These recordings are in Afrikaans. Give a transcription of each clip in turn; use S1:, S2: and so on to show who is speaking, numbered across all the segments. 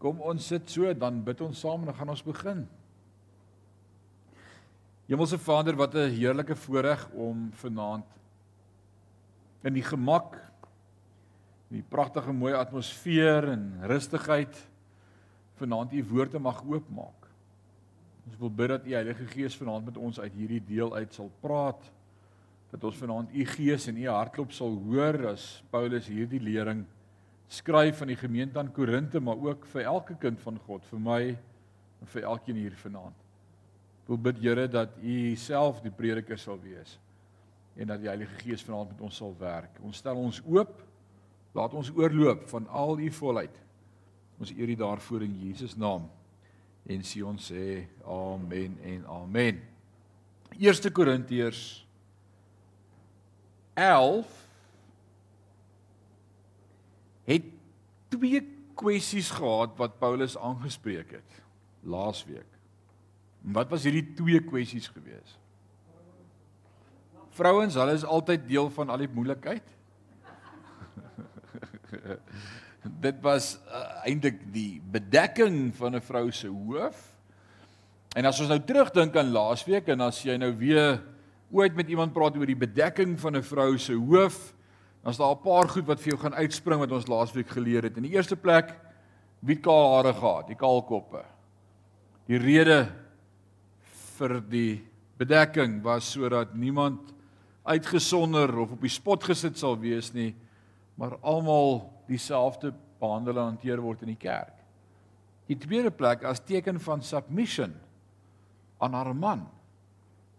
S1: Kom ons sit so, dan bid ons saam en dan gaan ons begin. Hemelse Vader, wat 'n heerlike voorreg om vanaand in die gemak in die pragtige mooi atmosfeer en rustigheid vanaand u woord te mag oopmaak. Ons wil bid dat u Heilige Gees vanaand met ons uit hierdie deel uit sal praat. Dat ons vanaand u gees en u hartklop sal hoor as Paulus hierdie lering skryf aan die gemeente aan Korinte, maar ook vir elke kind van God, vir my en vir elkeen hier vanaand. Ek wil bid Here dat U self die prediker sal wees en dat die Heilige Gees vanaand met ons sal werk. Ons stel ons oop. Laat ons oorloop van al U volheid. Ons eer U daarvoor in Jesus naam. En sê ons sê amen en amen. 1 Korintiërs 11 het twee kwessies gehad wat Paulus aangespreek het laasweek. Wat was hierdie twee kwessies gewees? Vrouens, hulle is altyd deel van al die moeilikheid. Dit was uh, eintlik die bedekking van 'n vrou se hoof. En as ons nou terugdink aan laasweek en as jy nou weer ooit met iemand praat oor die bedekking van 'n vrou se hoof, Dan is daar 'n paar goed wat vir jou gaan uitspring wat ons laasweek geleer het. In die eerste plek, wie het kaal hare gehad? Die kaal koppe. Die rede vir die bedekking was sodat niemand uitgesonder of op die spot gesit sal wees nie, maar almal dieselfde behandel en hanteer word in die kerk. Die tweede plek as teken van submission aan haar man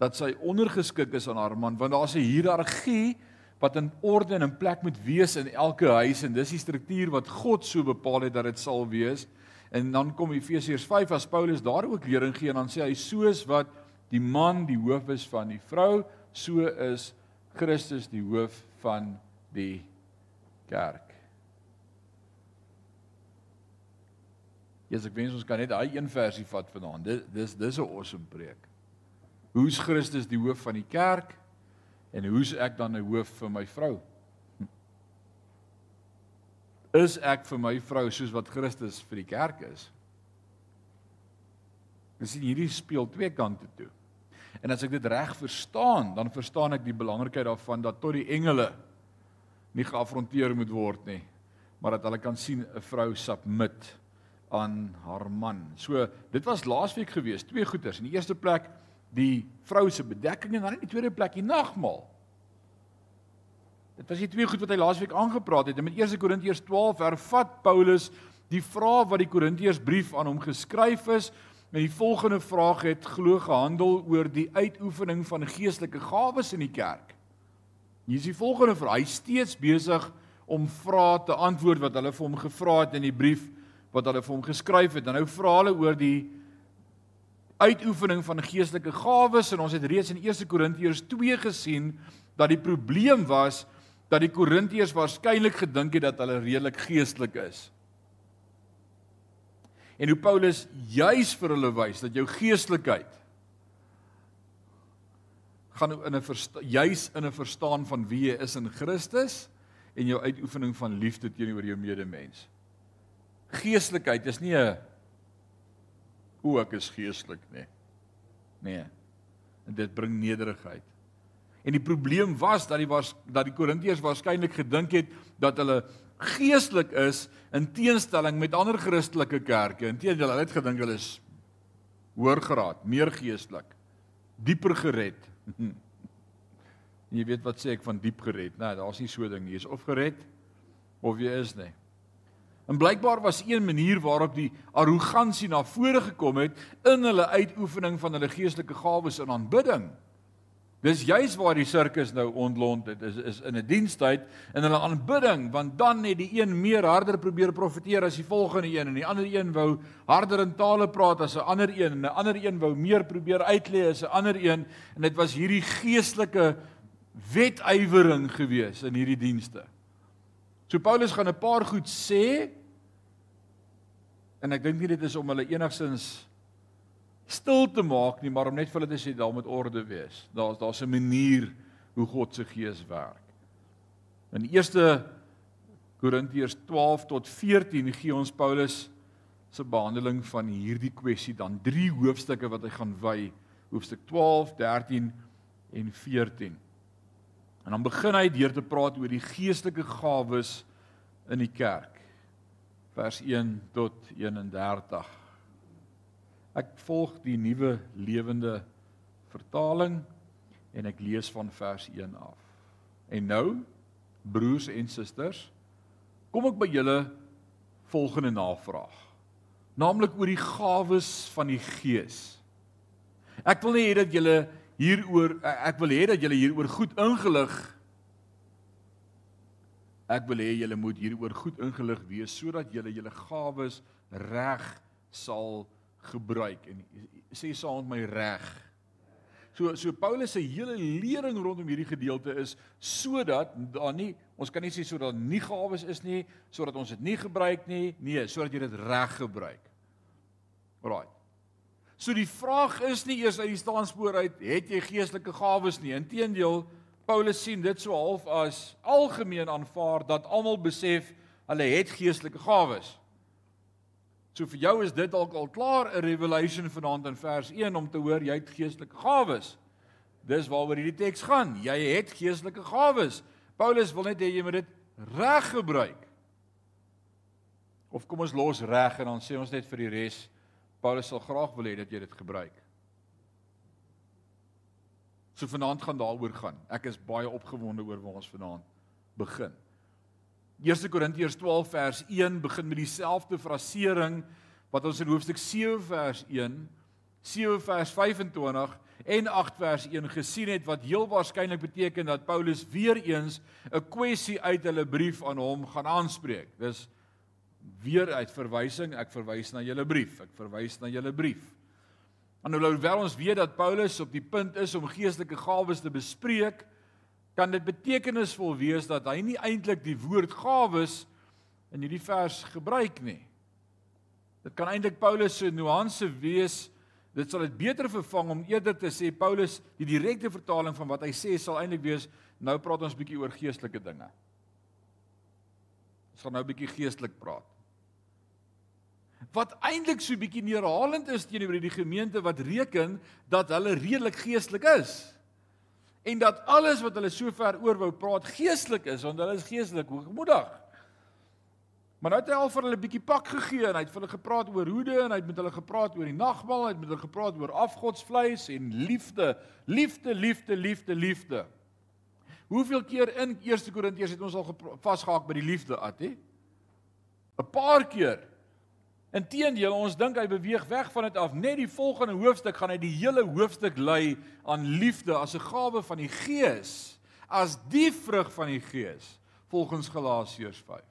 S1: dat sy ondergeskik is aan haar man want daar's 'n hiërargie wat in orde en in plek moet wees in elke huis en dis die struktuur wat God so bepaal het dat dit sal wees. En dan kom Efesiërs 5 as Paulus daar ook lering gee en dan sê hy soos wat die man die hoof is van die vrou, so is Christus die hoof van die kerk. Jesus ek wens ons kan net daai een versie vat vanaand. Dis dis dis 'n awesome preek. Hoe's Christus die hoof van die kerk? En hoe's ek dan 'n hoof vir my vrou? Is ek vir my vrou soos wat Christus vir die kerk is? Dis hierdie speel twee kante toe. En as ek dit reg verstaan, dan verstaan ek die belangrikheid daarvan dat tot die engele nie geafronteer moet word nie, maar dat hulle kan sien 'n vrou submit aan haar man. So, dit was laasweek gewees, twee goeters. In die eerste plek die vrou se bedekking en dan in die tweede plek die nagmaal. Dit was die twee goed wat hy laasweek aangepraat het. Met 1 Korintiërs 12 hervat Paulus die vraag wat die Korintiërs brief aan hom geskryf is. En die volgende vraag het glo gehandel oor die uitoefening van geestelike gawes in die kerk. Hier is die volgende vraag. Hy steeds besig om vrae te antwoord wat hulle vir hom gevra het in die brief wat hulle vir hom geskryf het. En nou vra hulle oor die uitoefening van geestelike gawes en ons het reeds in 1 Korintiërs 2 gesien dat die probleem was dat die Korintiërs waarskynlik gedink het dat hulle redelik geestelik is. En hoe Paulus juis vir hulle wys dat jou geestelikheid gaan in 'n juis in 'n verstaan van wie jy is in Christus en jou uitoefening van liefde teenoor jou medemens. Geestelikheid is nie 'n hoe ek is geestelik nie. Nee. En dit bring nederigheid. En die probleem was dat die was dat die Korintiërs waarskynlik gedink het dat hulle geestelik is in teenstelling met ander Christelike kerke. Inteendeel, hulle het gedink hulle is hoër graad, meer geestelik, dieper gered. Jy weet wat sê ek van diep gered? Nee, daar's nie so ding nie. Jy is of gered of jy is nie. En blykbaar was een manier waarop die arrogansie na vore gekom het in hulle uitoefening van hulle geestelike gawes in aanbidding. Dis juis waar die sirkus nou ontlont het is is in 'n dienstyd in hulle aanbidding want dan het die een meer harder probeer profeteer as die volgende een en die ander een wou harder in tale praat as 'n ander een en 'n ander een wou meer probeer uitlei as 'n ander een en dit was hierdie geestelike wetywering gewees in hierdie dienste. So Paulus gaan 'n paar goed sê en ek dink nie dit is om hulle enigsins stil te maak nie, maar om net vir hulle te sê daar moet orde wees. Daar's daar's 'n manier hoe God se gees werk. In 1 Korintiërs 12 tot 14 gee ons Paulus se behandeling van hierdie kwessie dan drie hoofstukke wat hy gaan wy, hoofstuk 12, 13 en 14. En dan begin hy deur te praat oor die geestelike gawes in die kerk. Vers 1 tot 31. Ek volg die nuwe lewende vertaling en ek lees van vers 1 af. En nou, broers en susters, kom ek by julle volgende navraag. Naamlik oor die gawes van die Gees. Ek wil nie hê dat julle hieroor ek wil hê dat julle hieroor goed ingelig Ek wil hê julle moet hieroor goed ingelig wees sodat julle julle gawes reg sal gebruik en sê saam met my reg. So so Paulus se hele lering rondom hierdie gedeelte is sodat daar nie ons kan nie sê sodat nie gawes is nie, sodat ons dit nie gebruik nie, nee, sodat jy dit reg gebruik. Alraai. So die vraag is nie eers uit die staanspoor uit het jy geestelike gawes nie. Inteendeel Paulus sien dit so half as algemeen aanvaar dat almal besef hulle het geestelike gawes. So vir jou is dit dalk al klaar 'n revelation vanaand in vers 1 om te hoor jy het geestelike gawes. Dis waaroor hierdie teks gaan. Jy het geestelike gawes. Paulus wil net hê jy moet dit reg gebruik. Of kom ons los reg en dan sê ons net vir die res Paulus sal graag wil hê dat jy dit gebruik. So vanaand gaan daaroor gaan. Ek is baie opgewonde oor waar ons vanaand begin. 1 Korintiërs 12 vers 1 begin met dieselfde frasering wat ons in hoofstuk 7 vers 1, 7 vers 25 en 8 vers 1 gesien het wat heel waarskynlik beteken dat Paulus weer eens 'n kwessie uit hulle brief aan hom gaan aanspreek. Dis weer uit verwysing, ek verwys na julle brief. Ek verwys na julle brief. En hoewel ons weet dat Paulus op die punt is om geestelike gawes te bespreek, kan dit betekenisvol wees dat hy nie eintlik die woord gawes in hierdie vers gebruik nie. Dit kan eintlik Paulus se nuance wees. Dit sal dit beter vervang om eerder te sê Paulus die direkte vertaling van wat hy sê sal eintlik wees nou praat ons bietjie oor geestelike dinge. Ons gaan nou bietjie geestelik praat. Wat eintlik so bietjie neerhalend is teenoor die gemeente wat reken dat hulle redelik geestelik is en dat alles wat hulle sover oor wou praat geestelik is want hulle is geestelik hoogmoedig. Maar nou het hy al vir hulle 'n bietjie pak gegee en hy het vir hulle gepraat oor hoede en hy het met hulle gepraat oor die nagmaal, hy het met hulle gepraat oor afgodsvleis en liefde, liefde, liefde, liefde, liefde. Hoeveel keer in 1 Korintiërs het ons al vasgehaak by die liefde, Attie? 'n Paar keer. Inteendeel, ons dink hy beweeg weg van dit af. Net die volgende hoofstuk gaan hy die hele hoofstuk lei aan liefde as 'n gawe van die Gees, as die vrug van die Gees, volgens Galasiërs 5.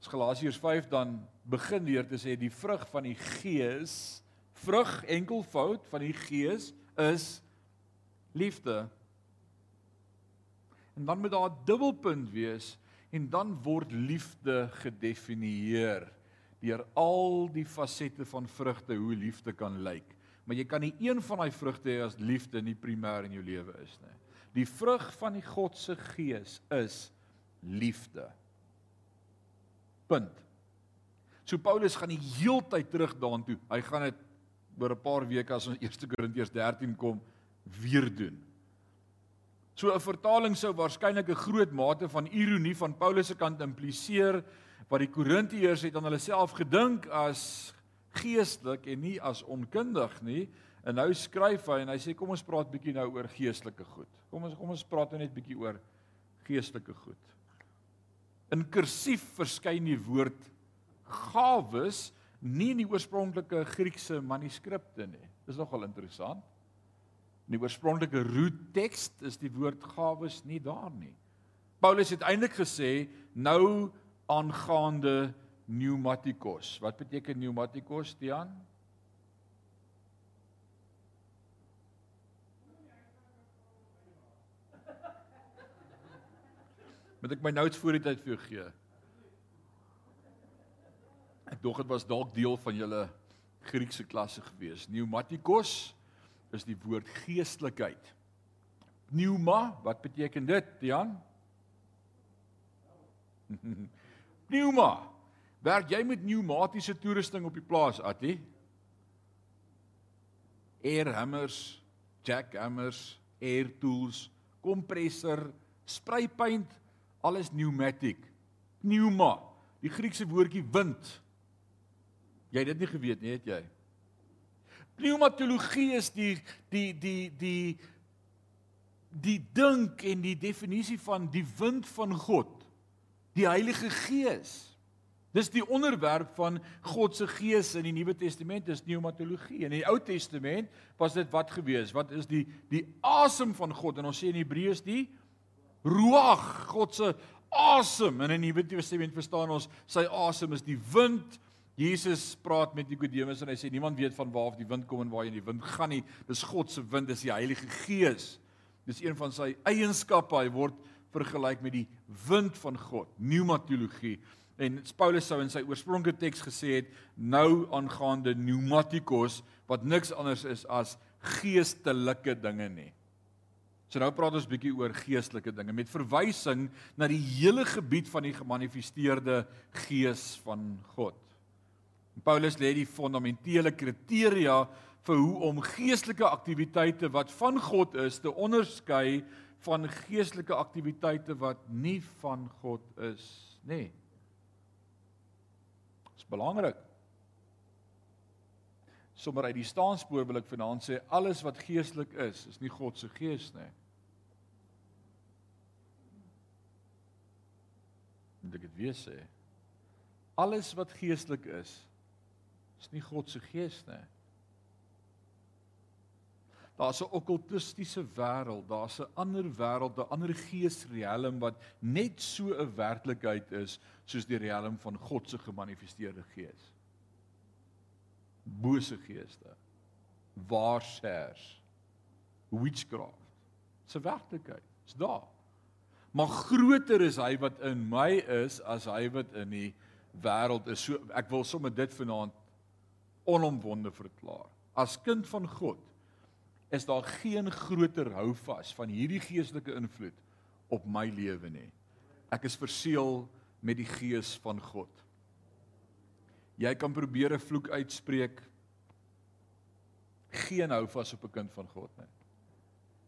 S1: As Galasiërs 5 dan begin leer te sê die vrug van die Gees, vrug enkelvoud van die Gees is liefde. En dan moet daar 'n dubbelpunt wees en dan word liefde gedefinieer deur al die fasette van vrugte hoe liefde kan lyk. Maar jy kan nie een van daai vrugte hê as liefde nie primêr in jou lewe is nie. Die vrug van die God se gees is liefde. Punt. So Paulus gaan die heeltyd terug daartoe. Hy gaan dit oor 'n paar weke as ons 1 Korintiërs 13 kom weer doen. So 'n vertaling sou waarskynlik 'n groot mate van ironie van Paulus se kant impliseer wat die Korintiërs het aan hulle self gedink as geestelik en nie as onkundig nie. En nou skryf hy en hy sê kom ons praat bietjie nou oor geestelike goed. Kom ons kom ons praat nou net bietjie oor geestelike goed. In kursief verskyn die woord gawes nie in die oorspronklike Griekse manuskripte nie. Dis nogal interessant. In die oorspronklike root teks is die woord gawes nie daar nie. Paulus het eintlik gesê nou aangaande pneumatikos. Wat beteken pneumatikos, Tian? Moet ek my notes voor die tyd vir jou gee? Ek dog dit was dalk deel van julle Griekse klasse gewees. Pneumatikos is die woord geestelikheid. Pneuma, wat beteken dit, Tian? Pneuma Werk jy met pneumatiese toerusting op die plaas, Attie? Air hammers, jack hammers, air tools, kompressor, spray paint, alles pneumatic. Pneuma, die Griekse woordjie wind. Jy het dit nie geweet nie, het jy? Pneumatologie is die die die die die dink en die definisie van die wind van God, die Heilige Gees. Dis die onderwerp van God se Gees in die Nuwe Testament, dis pneumatologie. In die Ou Testament was dit wat gewees? Wat is die die asem van God? En ons sê in Hebreëus die ruach, God se asem. In die Nuwe Testament verstaan ons sy asem is die wind Jesus praat met Nikodemus en hy sê niemand weet van waar af die wind kom en waarheen die wind gaan nie. Dis God se wind, dis die Heilige Gees. Dis een van sy eienskappe. Hy word vergelyk met die wind van God, pneumatologie. En Paulus sou in sy oorspronklike teks gesê het nou aangaande pneumatikos wat niks anders is as geestelike dinge nie. So nou praat ons bietjie oor geestelike dinge met verwysing na die hele gebied van die gemanifesteerde gees van God. Paulus lê die fundamentele kriteria vir hoe om geestelike aktiwiteite wat van God is te onderskei van geestelike aktiwiteite wat nie van God is nie. Dit is belangrik. Sommige uit die staanspoor wil ek vanaand sê alles wat geestelik is, is nie God se gees nie. Moet ek dit weer sê? Alles wat geestelik is, is nie God se gees nie. Daar's 'n okkultistiese wêreld, daar's 'n ander wêreld, 'n ander geesriem wat net so 'n werklikheid is soos die riem van God se gemanifesteerde gees. Bose geeste, waarskers, witchcraft. Dis 'n werklikheid. Dis daar. Maar groter is hy wat in my is as hy wat in die wêreld is. So ek wil sommer dit vanaand onomwonde verklaar. As kind van God is daar geen groter houvas van hierdie geestelike invloed op my lewe nie. Ek is verseël met die gees van God. Jy kan probeer 'n vloek uitspreek geen houvas op 'n kind van God nie.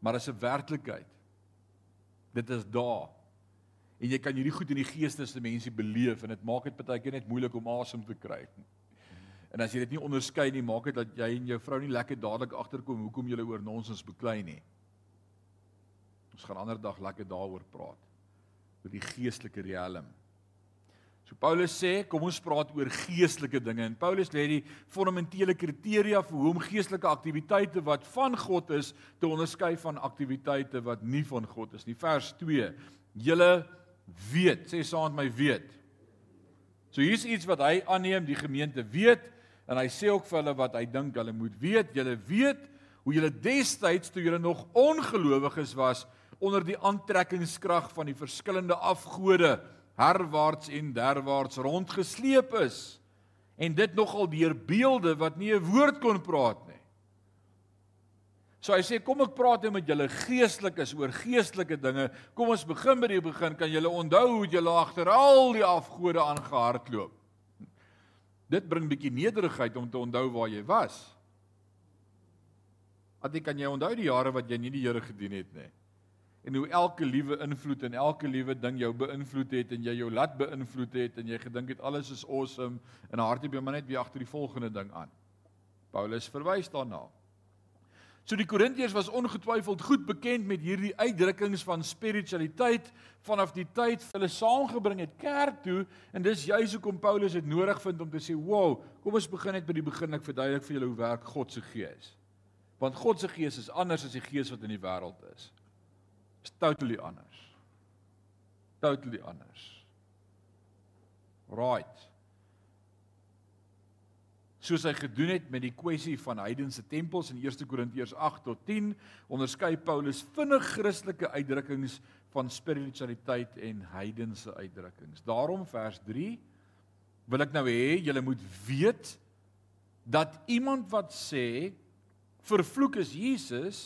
S1: Maar is 'n werklikheid. Dit is daar. En jy kan hierdie goed in die geestelike dimensie beleef en dit maak dit baie keer net moeilik om asem te kry. En as jy dit nie onderskei nie, maak dit dat jy en jou vrou nie lekker dadelik agterkom hoekom julle oor nonsens beklei nie. Ons gaan ander dag lekker daaroor praat. oor die geestelike riem. So Paulus sê, kom ons praat oor geestelike dinge. En Paulus lê die fundamentele kriteria vir hoe om geestelike aktiwiteite wat van God is te onderskei van aktiwiteite wat nie van God is nie. Vers 2. Julle weet, sê saam met my weet. So hier's iets wat hy aanneem die gemeente weet En hy sê ook vir hulle wat hy dink hulle moet weet. Julle weet hoe julle destyds toe julle nog ongelowiges was onder die aantrekkingskrag van die verskillende afgode herwaarts en derwaarts rondgesleep is. En dit nogal deur beelde wat nie 'n woord kon praat nie. So hy sê kom ek praat nou met julle geestelikes oor geestelike dinge. Kom ons begin by die begin. Kan julle onthou hoe julle agter al die afgode aangehardloop? Dit bring bietjie nederigheid om te onthou waar jy was. Wat kan jy onthou die jare wat jy nie die Here gedien het nie? En hoe elke liewe invloed en elke liewe ding jou beïnvloed het en jy jou laat beïnvloed het en jy gedink het alles is awesome en hartjie by my net weer agter die volgende ding aan. Paulus verwys daarna. So die Korintiërs was ongetwyfeld goed bekend met hierdie uitdrukkings van spiritualiteit vanaf die tyd hulle saamgebring het kerk toe en dis juis hoekom Paulus dit nodig vind om te sê, "Wow, kom ons begin net by die begin ek verduidelik vir julle hoe werk God se gees." Want God se gees is anders as die gees wat in die wêreld is. Is totally anders. Totally anders. Right soos hy gedoen het met die kwessie van heidense tempels in 1 Korintiërs 8 tot 10, onderskei Paulus vinnig Christelike uitdrukkings van spiritualiteit en heidense uitdrukkings. Daarom vers 3 wil ek nou hê julle moet weet dat iemand wat sê vervloek is Jesus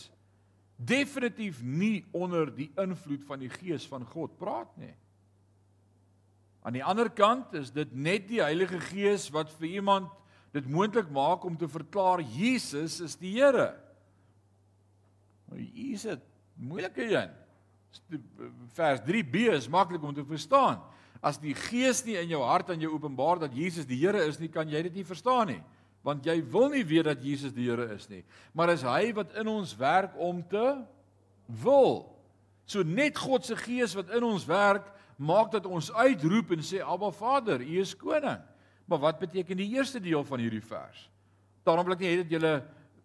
S1: definitief nie onder die invloed van die gees van God praat nie. Aan die ander kant is dit net die Heilige Gees wat vir iemand dit moontlik maak om te verklaar Jesus is die Here. Hier is dit moeilike een. Vers 3b is maklik om te verstaan. As die Gees nie in jou hart aan jou openbaar dat Jesus die Here is nie, kan jy dit nie verstaan nie. Want jy wil nie weet dat Jesus die Here is nie. Maar is hy wat in ons werk om te wil. So net God se Gees wat in ons werk, maak dat ons uitroep en sê Abba Vader, U is koning. Maar wat beteken die eerste deel van hierdie vers? Daarom wil ek nie hê dat julle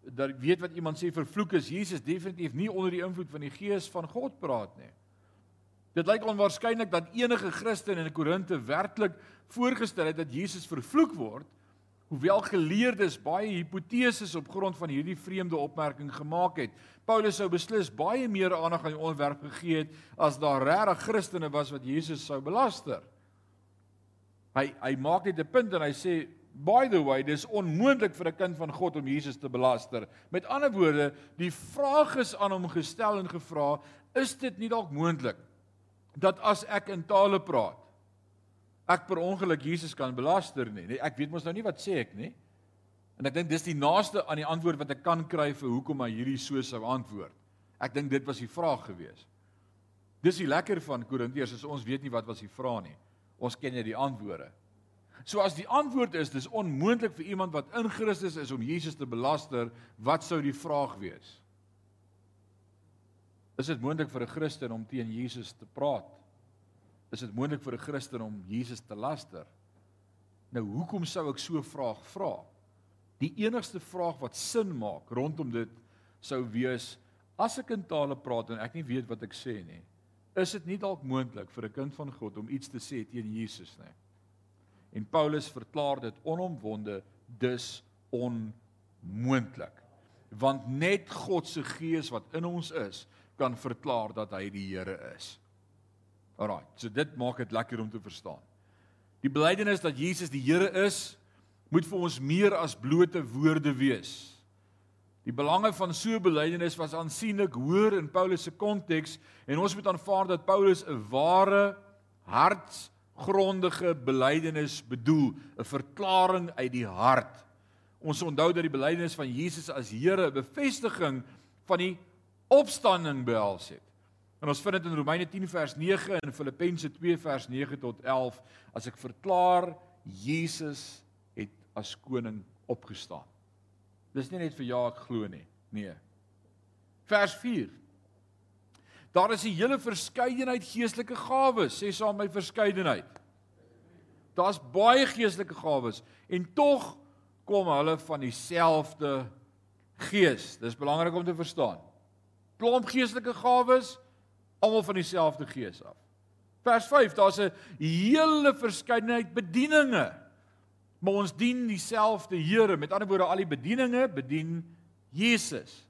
S1: dat weet wat iemand sê vervloek is Jesus definitief nie onder die invloed van die gees van God praat nie. Dit lyk onwaarskynlik dat enige Christen in Korinte werklik voorgestel het dat Jesus vervloek word, hoewel geleerdes baie hipoteses op grond van hierdie vreemde opmerking gemaak het. Paulus sou beslis baie meer aandag aan die onderwerp gegee het as daar regtig Christene was wat Jesus sou belaster. Hy hy maak net 'n punt en hy sê By the way, dis onmoontlik vir 'n kind van God om Jesus te belaster. Met ander woorde, die vraag is aan hom gestel en gevra, is dit nie dalk moontlik dat as ek in tale praat, ek per ongeluk Jesus kan belaster nie? Nee, ek weet mos nou nie wat sê ek nie. En ek dink dis die naaste aan die antwoord wat ek kan kry vir hoekom hy hierdie so sou antwoord. Ek dink dit was die vraag gewees. Dis die lekker van Korintiërs is ons weet nie wat was die vraag nie. Ons ken net die antwoorde. So as die antwoord is dis onmoontlik vir iemand wat in Christus is om Jesus te belaster, wat sou die vraag wees? Is dit moontlik vir 'n Christen om teen Jesus te praat? Is dit moontlik vir 'n Christen om Jesus te laster? Nou hoekom sou ek so 'n vraag vra? Die enigste vraag wat sin maak rondom dit sou wees as ek in tale praat en ek nie weet wat ek sê nie, is dit nie dalk moontlik vir 'n kind van God om iets te sê teen Jesus nie? En Paulus verklaar dit onomwonde dus onmoontlik. Want net God se gees wat in ons is, kan verklaar dat hy die Here is. Alraai, so dit maak dit lekker om te verstaan. Die belydenis dat Jesus die Here is, moet vir ons meer as blote woorde wees. Die belange van so 'n belydenis was aansienlik hoër in Paulus se konteks en ons moet aanvaar dat Paulus 'n ware hart grondige belydenis bedoel, 'n verklaring uit die hart. Ons onthou dat die belydenis van Jesus as Here 'n bevestiging van die opstanding behels het. En ons vind dit in Romeine 10 vers 9 en Filippense 2 vers 9 tot 11 as ek verklaar Jesus het as koning opgestaan. Dis nie net vir ja ek glo nie. Nee. Vers Daar is 'n hele verskeidenheid geestelike gawes, sê saam my verskeidenheid. Daar's baie geestelike gawes en tog kom hulle van dieselfde gees. Dis belangrik om te verstaan. Klomp geestelike gawes almal van dieselfde gees af. Vers 5, daar's 'n hele verskeidenheid bedieninge. Maar ons dien dieselfde Here. Met ander woorde, al die bedieninge bedien Jesus.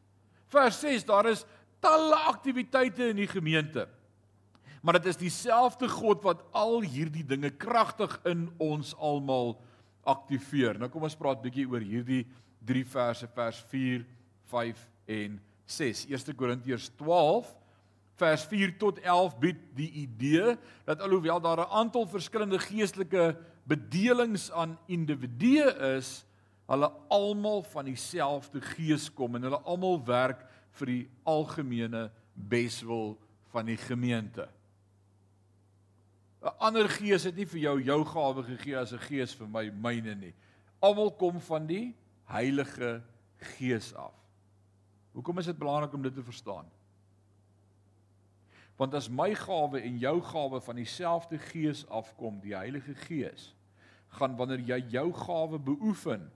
S1: Vers 6, daar is talle aktiwiteite in die gemeente. Maar dit is dieselfde God wat al hierdie dinge kragtig in ons almal aktiveer. Nou kom ons praat bietjie oor hierdie 3 verse vers 4, 5 en 6. 1 Korintiërs 12 vers 4 tot 11 bied die idee dat alhoewel daar 'n aantal verskillende geestelike bedelings aan individue is, hulle almal van dieselfde gees kom en hulle almal werk vir die algemene beswil van die gemeente. 'n Ander gees het nie vir jou jou gawe gegee as 'n gees vir my myne nie. Almal kom van die Heilige Gees af. Hoekom is dit belangrik om dit te verstaan? Want as my gawe en jou gawe van dieselfde Gees afkom, die Heilige Gees, gaan wanneer jy jou gawe beoefen,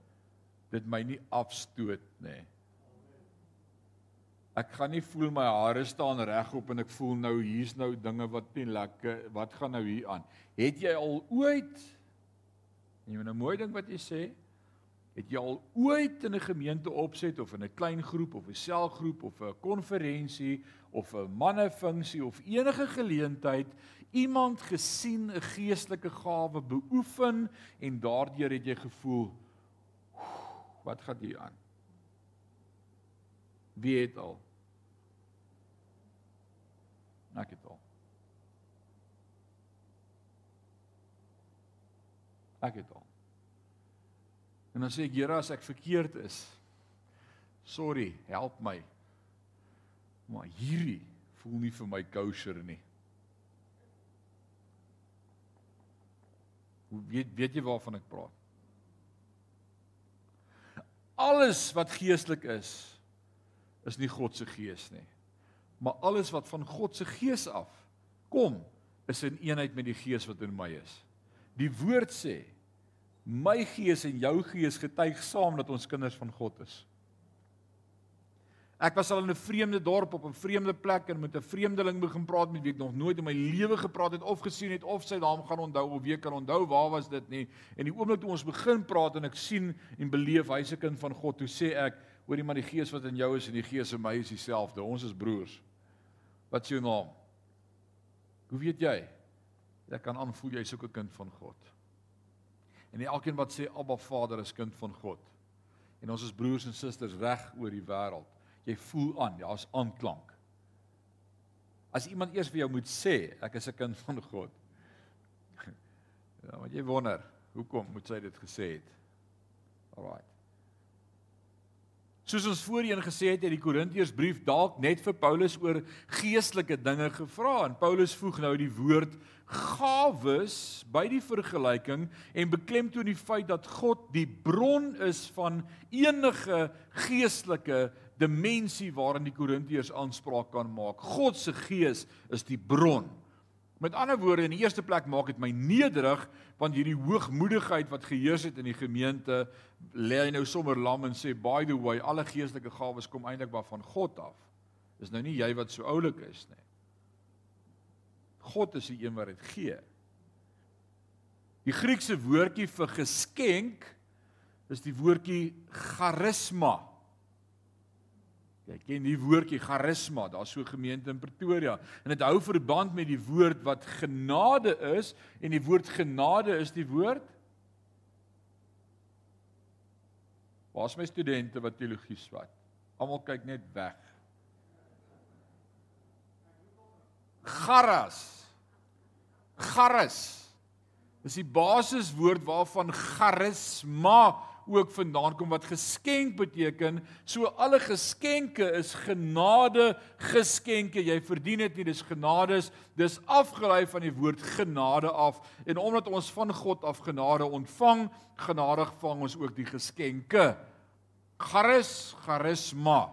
S1: dit my nie afstoot nie. Ek gaan nie voel my hare staan regop en ek voel nou hier's nou dinge wat nie lekker wat gaan nou hier aan. Het jy al ooit en jy moet nou mooi dink wat jy sê, het jy al ooit in 'n gemeente opset of in 'n klein groep of 'n selgroep of 'n konferensie of 'n mannefunksie of enige geleentheid iemand gesien 'n geestelike gawe beoefen en daardeur het jy gevoel wat gaan hier aan? Wie het al? Ek het al. Ek het al. En dan sê ek, Here, as ek verkeerd is, sorry, help my. Maar hierdie voel nie vir my kosher nie. Hoe weet weet jy waarvan ek praat? Alles wat geestelik is, is nie God se gees nie. Maar alles wat van God se gees af kom, is in eenheid met die gees wat in my is. Die woord sê, my gees en jou gees getuig saam dat ons kinders van God is. Ek was al in 'n vreemde dorp op 'n vreemde plek en met 'n vreemdeling begin praat met wie ek nog nooit in my lewe gepraat het of gesien het of sy naam gaan onthou of wie kan onthou waar was dit nie. En die oomblik toe ons begin praat en ek sien en beleef hy's 'n kind van God, toe sê ek, hoorie maar die gees wat in jou is en die gees in my is dieselfde. Ons is broers. Wat is jou naam? Hoe weet jy? Ek kan aanvoel jy's ook 'n kind van God. En elkeen wat sê Abba Vader is kind van God. En ons is broers en susters reg oor die wêreld jy voel aan, daar's ja, aanklank. As iemand eers vir jou moet sê ek is 'n kind van God. Ja, want jy wonder, hoekom moet sy dit gesê het? Alraai. Soos ons voorheen gesê het, het die Korintiërsbrief dalk net vir Paulus oor geestelike dinge gevra en Paulus voeg nou die woord gawes by die vergelyking en beklemtoon die feit dat God die bron is van enige geestelike dimensie waarin die Korintiërs aanspraak kan maak. God se gees is die bron. Met ander woorde, in die eerste plek maak dit my nederig want hierdie hoogmoedigheid wat geheers het in die gemeente lê hy nou sommer lam en sê by the way, alle geestelike gawes kom eintlik maar van God af. Dis nou nie jy wat so oulik is nie. God is die een wat dit gee. Die Griekse woordjie vir geskenk is die woordjie charisma. Jy ken die woordjie charisma, daar's so 'n gemeente in Pretoria en dit hou verband met die woord wat genade is en die woord genade is die woord Waar's my studente wat teologie swat? Almal kyk net weg. Charas. Charis. Dis die basiswoord waarvan charisma ook vandaan kom wat geskenk beteken. So alle geskenke is genade geskenke. Jy verdien dit nie, dis genades. Dis afgelei van die woord genade af. En omdat ons van God af genade ontvang, genadig vang ons ook die geskenke. Charis, charisma.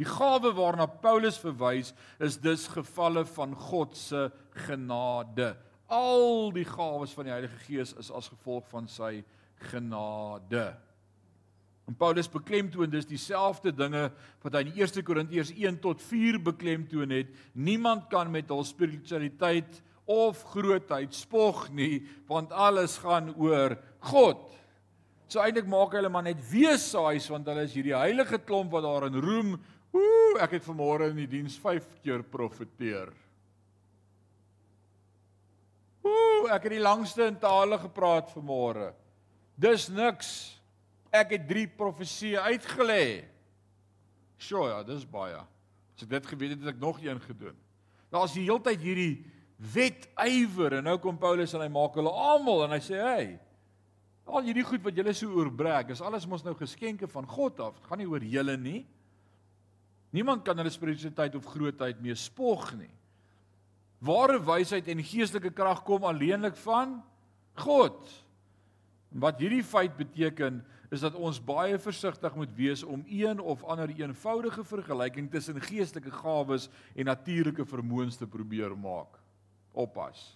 S1: Die gawe waarna Paulus verwys is dus gevalle van God se genade. Al die gawes van die Heilige Gees is as gevolg van sy genade. En Paulus beklemtoon dis dieselfde dinge wat hy in 1 Korintiërs 1 tot 4 beklemtoon het. Niemand kan met hul spiritualiteit of grootheid spog nie, want alles gaan oor God. So eintlik maak hulle maar net weesaais want hulle is hierdie heilige klomp wat daarin roem. Ooh, ek het vanmôre in die diens 5 keer profeteer. Ooh, ek het die langste in tale gepraat vanmôre. Dis niks. Ek het 3 profeseë uitgelê. Sjoe, ja, dis baie. As ek dit geweet het, het ek nog een gedoen. Daar's die heeltyd hierdie wetywer en nou kom Paulus en hy maak hulle almal en hy sê, "Hey, al hierdie goed wat julle so oorbreek, is alles mos nou geskenke van God af. Dit gaan nie oor julle nie. Niemand kan hulle spiritualiteit of grootheid mee spog nie. Ware wysheid en geestelike krag kom alleenlik van God. Wat hierdie feit beteken is dat ons baie versigtig moet wees om een of ander eenvoudige vergelyking tussen geestelike gawes en natuurlike vermoëns te probeer maak. Oppas.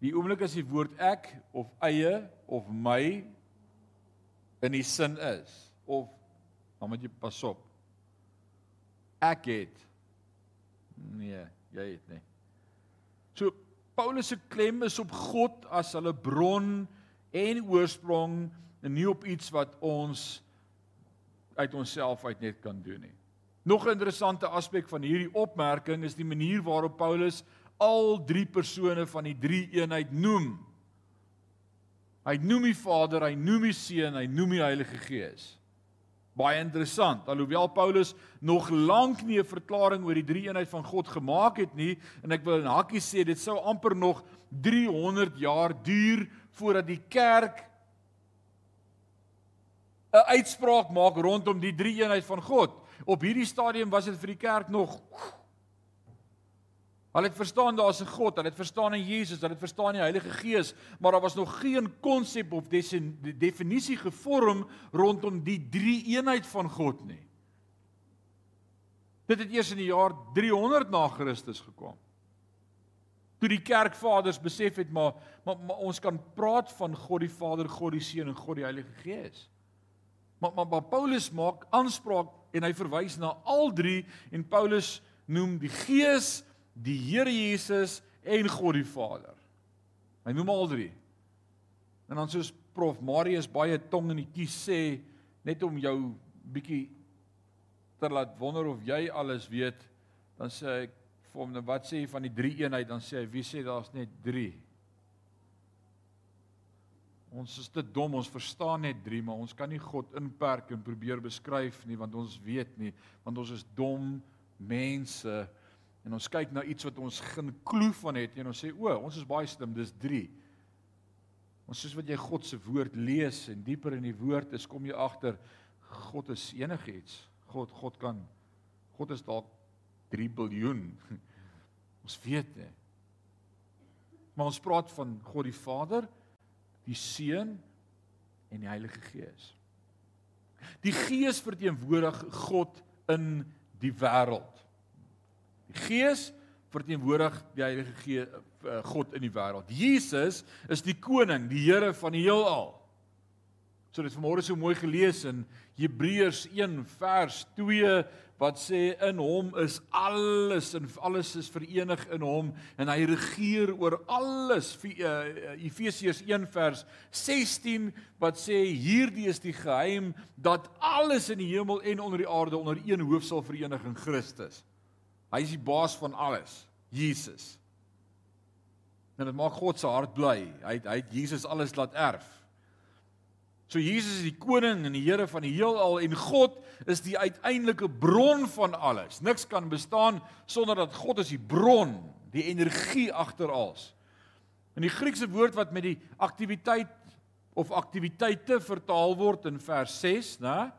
S1: Die oomblik as die woord ek of eie of my in die sin is of dan moet jy pas op. Ek het nee, jy het nie. Paulus se klem is op God as hulle bron en oorsprong en nie op iets wat ons uit onsself uit net kan doen nie. Nog 'n interessante aspek van hierdie opmerking is die manier waarop Paulus al drie persone van die drie eenheid noem. Hy noem die Vader, hy noem die Seun, hy noem die Heilige Gees. Baie interessant. Alhoewel Paulus nog lank nie 'n verklaring oor die drie eenheid van God gemaak het nie en ek wil in hakkies sê dit sou amper nog 300 jaar duur voordat die kerk 'n uitspraak maak rondom die drie eenheid van God. Op hierdie stadium was dit vir die kerk nog Hulle het verstaan daar's 'n God, hulle het verstaan in Jesus, hulle het verstaan die Heilige Gees, maar daar was nog geen konsep of definisie gevorm rondom die drie eenheid van God nie. Dit het eers in die jaar 300 na Christus gekom. Toe die kerkvaders besef het maar, maar maar ons kan praat van God die Vader, God die Seun en God die Heilige Gees. Maar maar, maar Paulus maak aanspraak en hy verwys na al drie en Paulus noem die Gees die Here Jesus en God die Vader. Hy noem al drie. En dan soos Prof Marius baie tong in die kies sê net om jou bietjie te laat wonder of jy alles weet, dan sê ek vir hom, "Wat sê jy van die drie eenheid?" Dan sê hy, "Wie sê daar's net 3?" Ons is te dom, ons verstaan net 3, maar ons kan nie God inperk en probeer beskryf nie want ons weet nie, want ons is dom mense en ons kyk na iets wat ons geen klou van het en ons sê o, ons is baie slim, dis 3. Ons soos wat jy God se woord lees en dieper in die woord is, kom jy agter God is enigiets. God God kan God is dalk 3 biljoen. Ons weet nie. Maar ons praat van God die Vader, die Seun en die Heilige Gees. Die Gees verteenwoordig God in die wêreld. Die Gees verteenwoordig die Heilige Gees eh, God in die wêreld. Jesus is die koning, die Here van die heelal. So dit vanmôre so mooi gelees in Hebreërs 1 vers 2 wat sê in hom is alles en alles is verenig in hom en hy regeer oor alles. Eh, Efesiërs 1 vers 16 wat sê hierdie is die geheim dat alles in die hemel en onder die aarde onder een hoof sal verenig in Christus. Hy is die baas van alles, Jesus. En dit maak God se hart bly. Hy het, hy het Jesus alles laat erf. So Jesus is die koning en die Here van die heelal en God is die uiteindelike bron van alles. Niks kan bestaan sonder dat God is die bron, die energie agter alles. In die Griekse woord wat met die aktiwiteit of aktiwiteite vertaal word in vers 6, né?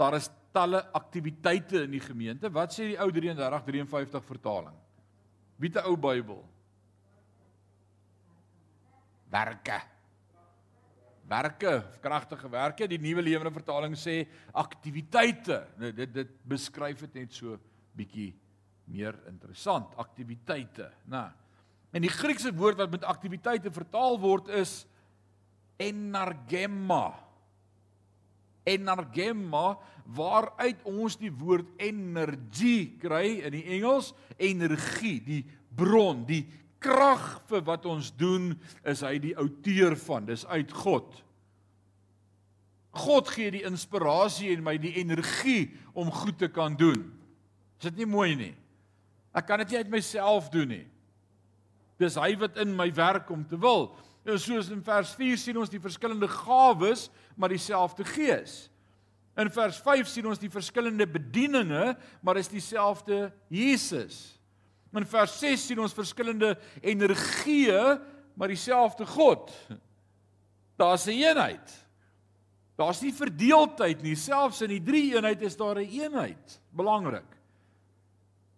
S1: Daar is talle aktiwiteite in die gemeente. Wat sê die ou 3353 vertaling? Wie 'n ou Bybel? Werke. Werke, kragtige werke. Die nuwe lewende vertaling sê aktiwiteite. Nou dit dit beskryf dit net so bietjie meer interessant. Aktiwiteite, né? En die Griekse woord wat met aktiwiteite vertaal word is enargemma energemma waaruit ons die woord energie kry in die Engels. Energie die bron die krag vir wat ons doen is hy die outeur van dis uit God. God gee die inspirasie en my die energie om goed te kan doen. Is dit nie mooi nie? Ek kan dit nie uit myself doen nie. Dis hy wat in my werk om te wil. En soos in vers 4 sien ons die verskillende gawes, maar dieselfde Gees. In vers 5 sien ons die verskillende bedieninge, maar is dieselfde Jesus. In vers 6 sien ons verskillende energieë, maar dieselfde God. Daar's 'n eenheid. Daar's nie verdeeldheid nie, selfs in die drie eenheid is daar 'n een eenheid. Belangrik.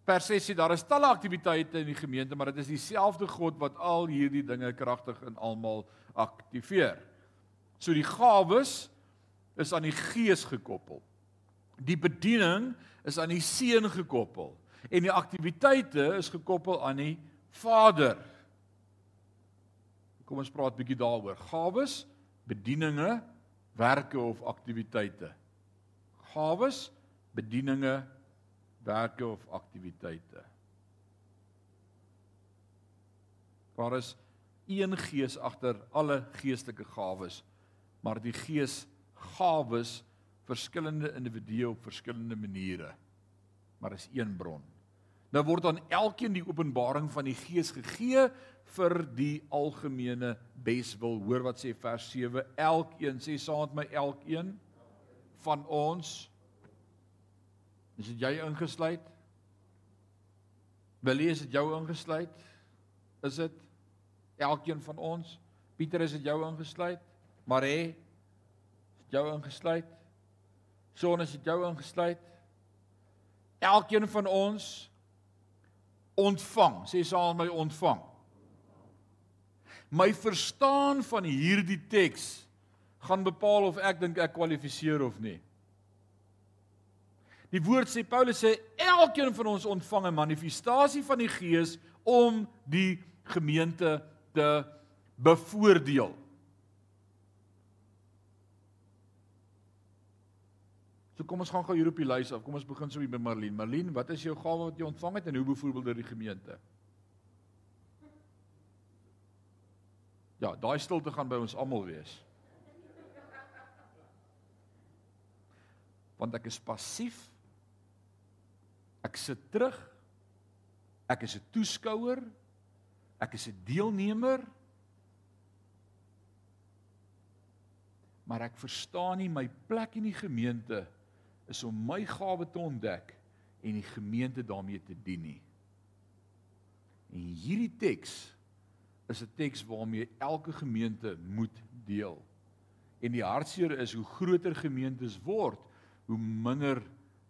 S1: Vers 6 sê daar is talle aktiwiteite in die gemeente, maar dit is dieselfde God wat al hierdie dinge kragtig in almal aktiveer. So die gawes is aan die Gees gekoppel. Die bediening is aan die Seun gekoppel en die aktiwiteite is gekoppel aan die Vader. Kom ons praat bietjie daaroor. Gawes, bedieninge, werke of aktiwiteite. Gawes, bedieninge, werke of aktiwiteite. Daar is een gees agter alle geestelike gawes, maar die gees gawes verskillende individue op verskillende maniere. Maar is een bron. Nou word aan elkeen die openbaring van die Gees gegee vir die algemene beswil. Hoor wat sê vers 7. Elkeen sê saam met my elkeen van ons is dit jy ingesluit? Willie is dit jou ingesluit? Is dit elkeen van ons? Pieter is dit jou ingesluit? Is dit jou ingesluit? Son is dit jou ingesluit? Elkeen van ons ontvang, sê saam my ontvang. My verstaan van hierdie teks gaan bepaal of ek dink ek kwalifiseer of nie. Die woord sê Paulus sê elkeen van ons ontvang 'n manifestasie van die Gees om die gemeente te bevoordeel. Kom ons gaan gou hier op die lys af. Kom ons begin so by Marlene. Marlene, wat is jou gawe wat jy ontvang het en hoe bevoorbeeld dit die gemeente? Ja, daai stilte gaan by ons almal wees. Want ek is passief. Ek sit terug. Ek is 'n toeskouer. Ek is 'n deelnemer. Maar ek verstaan nie my plek in die gemeente is om my gawe te ontdek en die gemeente daarmee te dien nie. En hierdie teks is 'n teks waarmee elke gemeente moet deel. En die hartseer is hoe groter gemeentes word, hoe minder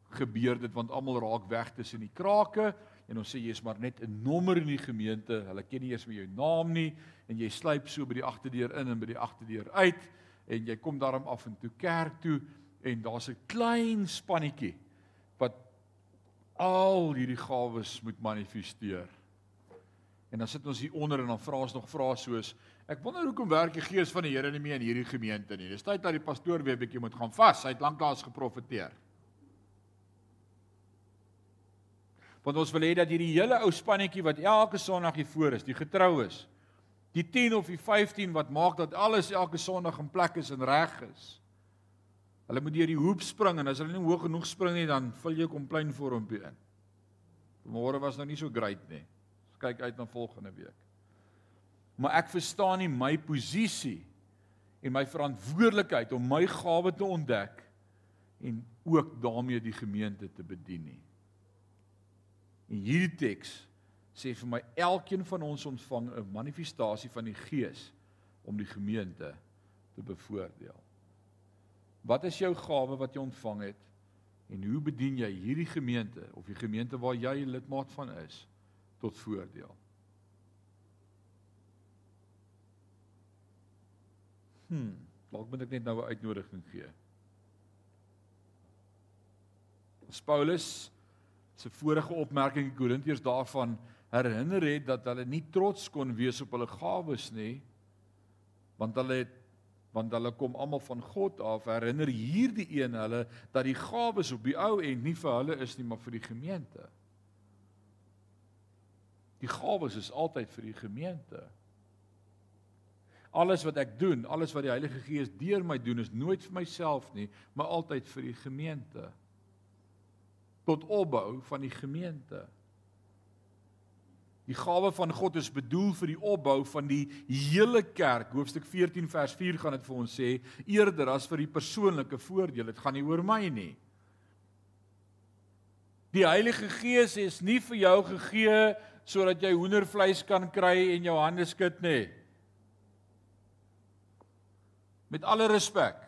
S1: gebeur dit want almal raak weg tussen die krake en ons sê jy's maar net 'n nommer in die gemeente. Hulle ken nie eers meer jou naam nie en jy sluip so by die agterdeur in en by die agterdeur uit en jy kom daarom af en toe kerk toe en daar's 'n klein spannetjie wat al hierdie gawes moet manifesteer. En dan sit ons hier onder en dan vra ons nog vrae soos ek wonder hoekom werk die gees van die Here nie meer in hierdie gemeente nie. Dis tyd dat die pastoor weer 'n bietjie moet gaan vas. Hy het lanklaas geprofeteer. Want ons wil hê dat hierdie hele ou spannetjie wat elke Sondag hier voor is, die getrou is, die 10 of die 15 wat maak dat alles elke Sondag in plek is en reg is. Hulle moet deur die hoop spring en as hulle nie hoog genoeg spring nie, dan vul jy komplein vormpie in. Môre was nou nie so great nie kyk uit na volgende week. Maar ek verstaan nie my posisie en my verantwoordelikheid om my gawe te ontdek en ook daarmee die gemeente te bedien nie. En hierdie teks sê vir my elkeen van ons ontvang 'n manifestasie van die Gees om die gemeente te bevoordeel. Wat is jou gawe wat jy ontvang het en hoe bedien jy hierdie gemeente of die gemeente waar jy lidmaat van is? tot voordeel. Hm, dalk moet ek net nou 'n uitnodiging gee. As Paulus se vorige opmerking in Korintiërs daarvan herinner het dat hulle nie trots kon wees op hulle gawes nie, want hulle het want hulle kom almal van God af. Herinner hierdie een hulle dat die gawes op die ou end nie vir hulle is nie, maar vir die gemeente. Die gawes is altyd vir die gemeente. Alles wat ek doen, alles wat die Heilige Gees deur my doen is nooit vir myself nie, maar altyd vir die gemeente. Tot opbou van die gemeente. Die gawe van God is bedoel vir die opbou van die hele kerk. Hoofstuk 14 vers 4 gaan dit vir ons sê, eerder as vir die persoonlike voordeel. Dit gaan nie oor my nie. Die Heilige Gees is nie vir jou gegee sodat jy hoendervleis kan kry en jou hande skud nê. Met alle respek.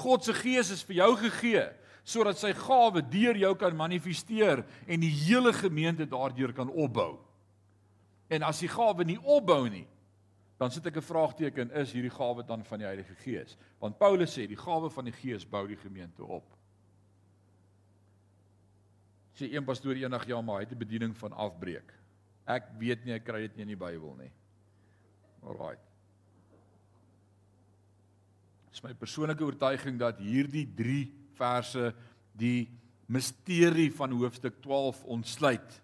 S1: God se gees is vir jou gegee sodat sy gawe deur jou kan manifesteer en die hele gemeente daardeur kan opbou. En as die gawe nie opbou nie, dan sit ek 'n vraagteken, is hierdie gawe dan van die Heilige Gees? Want Paulus sê die gawe van die Gees bou die gemeente op sê een pastoor eendag ja, maar hy het 'n bediening van afbreek. Ek weet nie, ek kry dit nie in die Bybel nie. Alraai. Dit is my persoonlike oortuiging dat hierdie 3 verse die misterie van hoofstuk 12 ontsluit.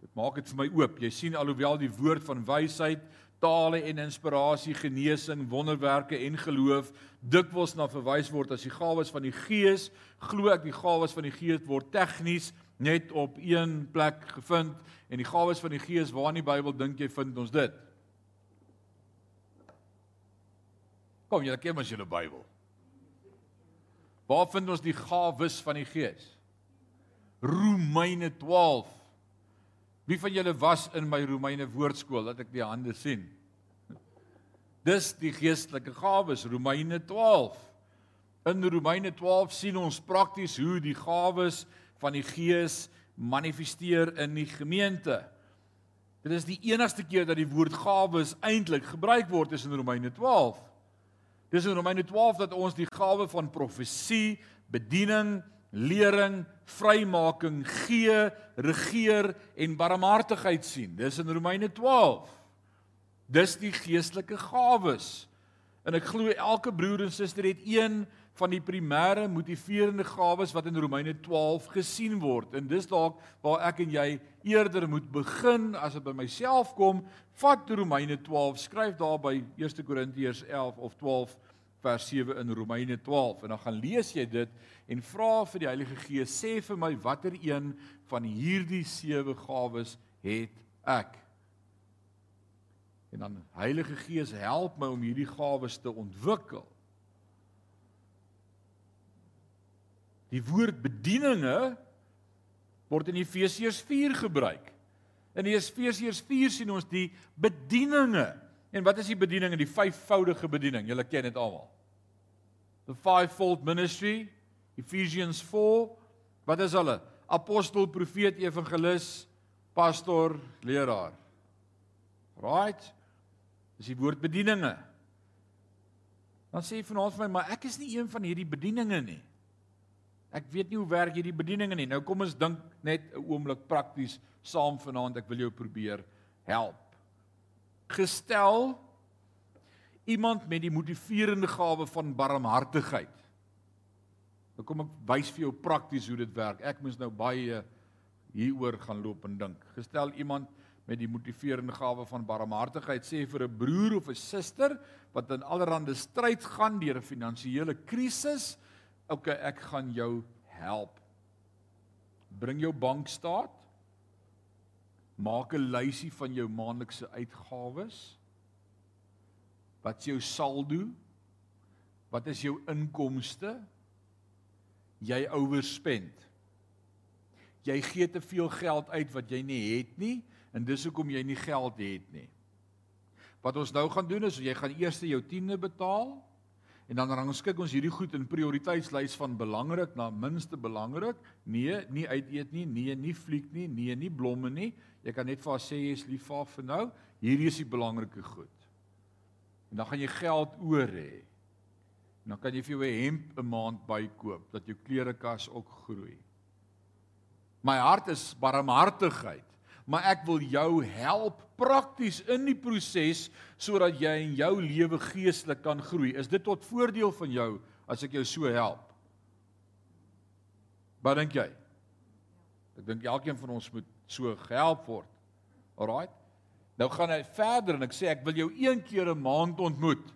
S1: Dit maak dit vir my oop. Jy sien alhoewel die woord van wysheid tale en inspirasie, genesing, wonderwerke en geloof dikwels na verwys word as die gawes van die Gees, glo ek die gawes van die Gees word tegnies net op een plek gevind en die gawes van die Gees waar in die Bybel dink jy vind ons dit? Kom, julle ken mos julle Bybel. Waar vind ons die gawes van die Gees? Romeine 12. Wie van julle was in my Romeine woordskool dat ek die hande sien? Dis die geestelike gawes, Romeine 12. In Romeine 12 sien ons prakties hoe die gawes van die Gees manifesteer in die gemeente. Dit is die enigste keer dat die woord gawes eintlik gebruik word is in Romeine 12. Dis in Romeine 12 dat ons die gawe van profesie, bediening, lering, vrymaking, gee, regeer en barmhartigheid sien. Dis in Romeine 12. Dis die geestelike gawes. En ek glo elke broer en suster het een van die primêre motiverende gawes wat in Romeine 12 gesien word. En dis dalk waar ek en jy eerder moet begin as dit by myself kom. Vat Romeine 12, skryf daar by 1 Korintiërs 11 of 12 vers 7 in Romeine 12 en dan gaan lees jy dit en vra vir die Heilige Gees sê vir my watter een van hierdie sewe gawes het ek en dan Heilige Gees help my om hierdie gawes te ontwikkel Die woord bedieninge word in Efesiërs 4 gebruik. In Efesiërs 4 sien ons die bedieninge. En wat is die bediening in die vyfvoudige bediening? Julle ken dit almal. The fivefold ministry, Ephesians 4. Wat is hulle? Apostel, profeet, evangelis, pastor, leraar. Right? Dis die woord bedieninge. Dan sê jy vanaand vir my, maar ek is nie een van hierdie bedieninge nie. Ek weet nie hoe werk hierdie bedieninge nie. Nou kom ons dink net 'n oomblik prakties saam vanaand. Ek wil jou probeer help. Gestel iemand met die motiverende gawe van barmhartigheid. Nou kom ek wys vir jou prakties hoe dit werk. Ek moes nou baie hieroor gaan loop en dink. Gestel iemand met die motiverende gawe van barmhartigheid sê vir 'n broer of 'n suster wat in allerlei stryd gaan deur 'n finansiële krisis okay, ek gaan jou help. Bring jou bankstaat. Maak 'n lysie van jou maandelikse uitgawes. Wat is jou saldo? Wat is jou inkomste? Jy oorspend. Jy gee te veel geld uit wat jy nie het nie en dis hoekom jy nie geld het nie. Wat ons nou gaan doen is jy gaan eers jou tiende betaal En dan rangskik ons hierdie goed in prioriteitslys van belangrik na minste belangrik. Nee, nie uit eet nie, nee, nie fliek nie, nee, nie blomme nie. Jy kan net vir haar sê jy is lief vir haar vir nou. Hierdie is die belangrike goed. En dan gaan jy geld oor hê. Dan kan jy vir jou 'n hemp 'n maand bykoop dat jou klerekas ook groei. My hart is barmhartigheid maar ek wil jou help prakties in die proses sodat jy in jou lewe geestelik kan groei. Is dit tot voordeel van jou as ek jou so help? Wat dink jy? Ek dink elkeen van ons moet so gehelp word. Alraait. Nou gaan hy verder en ek sê ek wil jou een keer 'n maand ontmoet.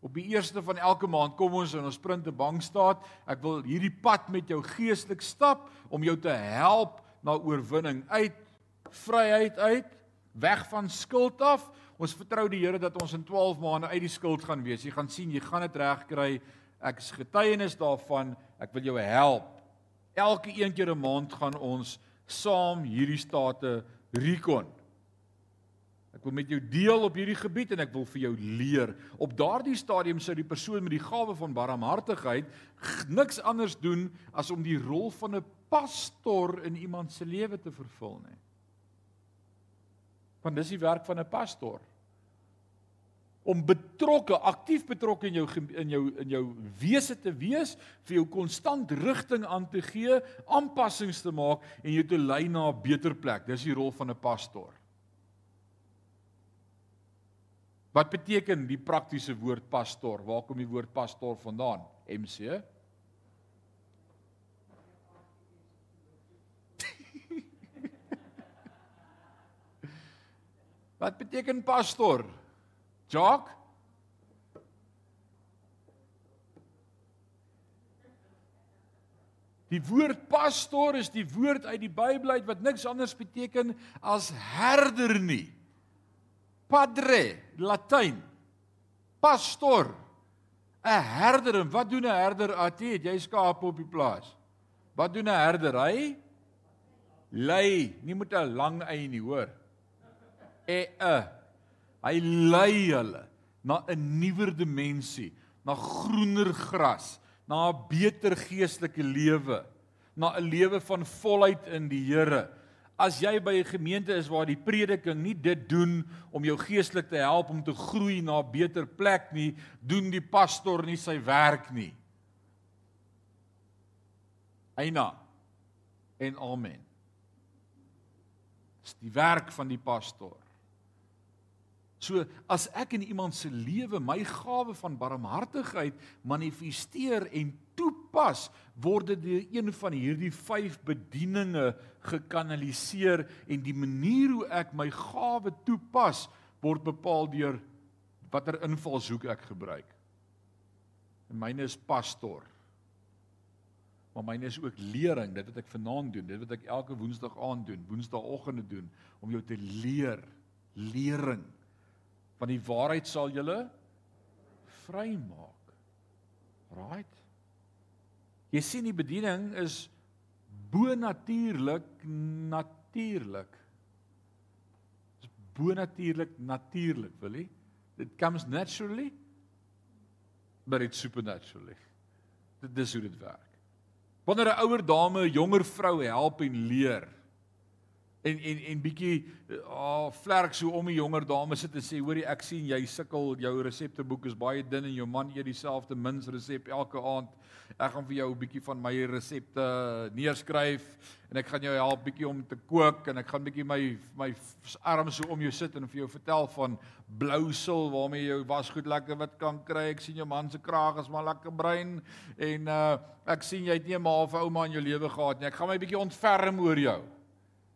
S1: Op die eerste van elke maand kom ons en ons print 'n bankstaat. Ek wil hierdie pad met jou geestelik stap om jou te help na oorwinning uit vryheid uit, weg van skuld af. Ons vertrou die Here dat ons in 12 maande uit die skuld gaan wees. Jy gaan sien, jy gaan dit regkry. Ek is getuienis daarvan. Ek wil jou help. Elke een keer 'n maand gaan ons saam hierdie state rekon. Ek wil met jou deel op hierdie gebied en ek wil vir jou leer. Op daardie stadium sou die persoon met die gawe van barmhartigheid niks anders doen as om die rol van 'n pastor in iemand se lewe te vervul nie. Want dis die werk van 'n pastor. Om betrokke, aktief betrokke in jou in jou in jou wese te wees, vir jou konstant rigting aan te gee, aanpassings te maak en jou te lei na 'n beter plek. Dis die rol van 'n pastor. Wat beteken die praktiese woord pastor? Waar kom die woord pastor vandaan? MC Wat beteken pastor? Jock? Die woord pastor is die woord uit die Bybel uit wat niks anders beteken as herder nie. Padre, Latyn. Pastor 'n herder en wat doen 'n herder? Atie, jy skape op die plaas. Wat doen 'n herder? Hy lei, nie met 'n lang ei nie, hoor. E e. Hy lei hulle na 'n nuwer dimensie, na groener gras, na 'n beter geestelike lewe, na 'n lewe van volheid in die Here. As jy by 'n gemeente is waar die prediking nie dit doen om jou geestelik te help om te groei na 'n beter plek nie, doen die pastoor nie sy werk nie. Eina en amen. Dis die werk van die pastoor. So as ek in iemand se lewe my gawe van barmhartigheid manifesteer en toepas, word dit deur een van hierdie 5 bedieninge gekanaliseer en die manier hoe ek my gawe toepas word bepaal deur watter invalshoek ek gebruik. En myne is pastoor. Maar myne is ook lering, dit wat ek vanaand doen, dit wat ek elke woensdag aand doen, woensdaagoggende doen om jou te leer, lering van die waarheid sal julle vrymaak. Right? Jy sien die bediening is bo-natuurlik natuurlik. Dis bo-natuurlik natuurlik, wil jy? It comes naturally but it's supernaturally. Dit is hoe dit werk. Wanneer 'n ouer dame 'n jonger vrou help en leer, en en en bietjie ah oh, vlerk so om die jonger dames sit en sê hoorie ek sien jy sukkel jou resepteboek is baie dun en jou man eet dieselfde mins resep elke aand. Ek gaan vir jou 'n bietjie van my resepte neerskryf en ek gaan jou help bietjie om te kook en ek gaan bietjie my my arms so om jou sit en vir jou vertel van blou sil waarmee jy was goed lekker wat kan kry. Ek sien jou man se kraag is maar lekker bruin en uh, ek sien jy het nie 'n ma of ouma in jou lewe gehad nie. Ek gaan my bietjie ontferm oor jou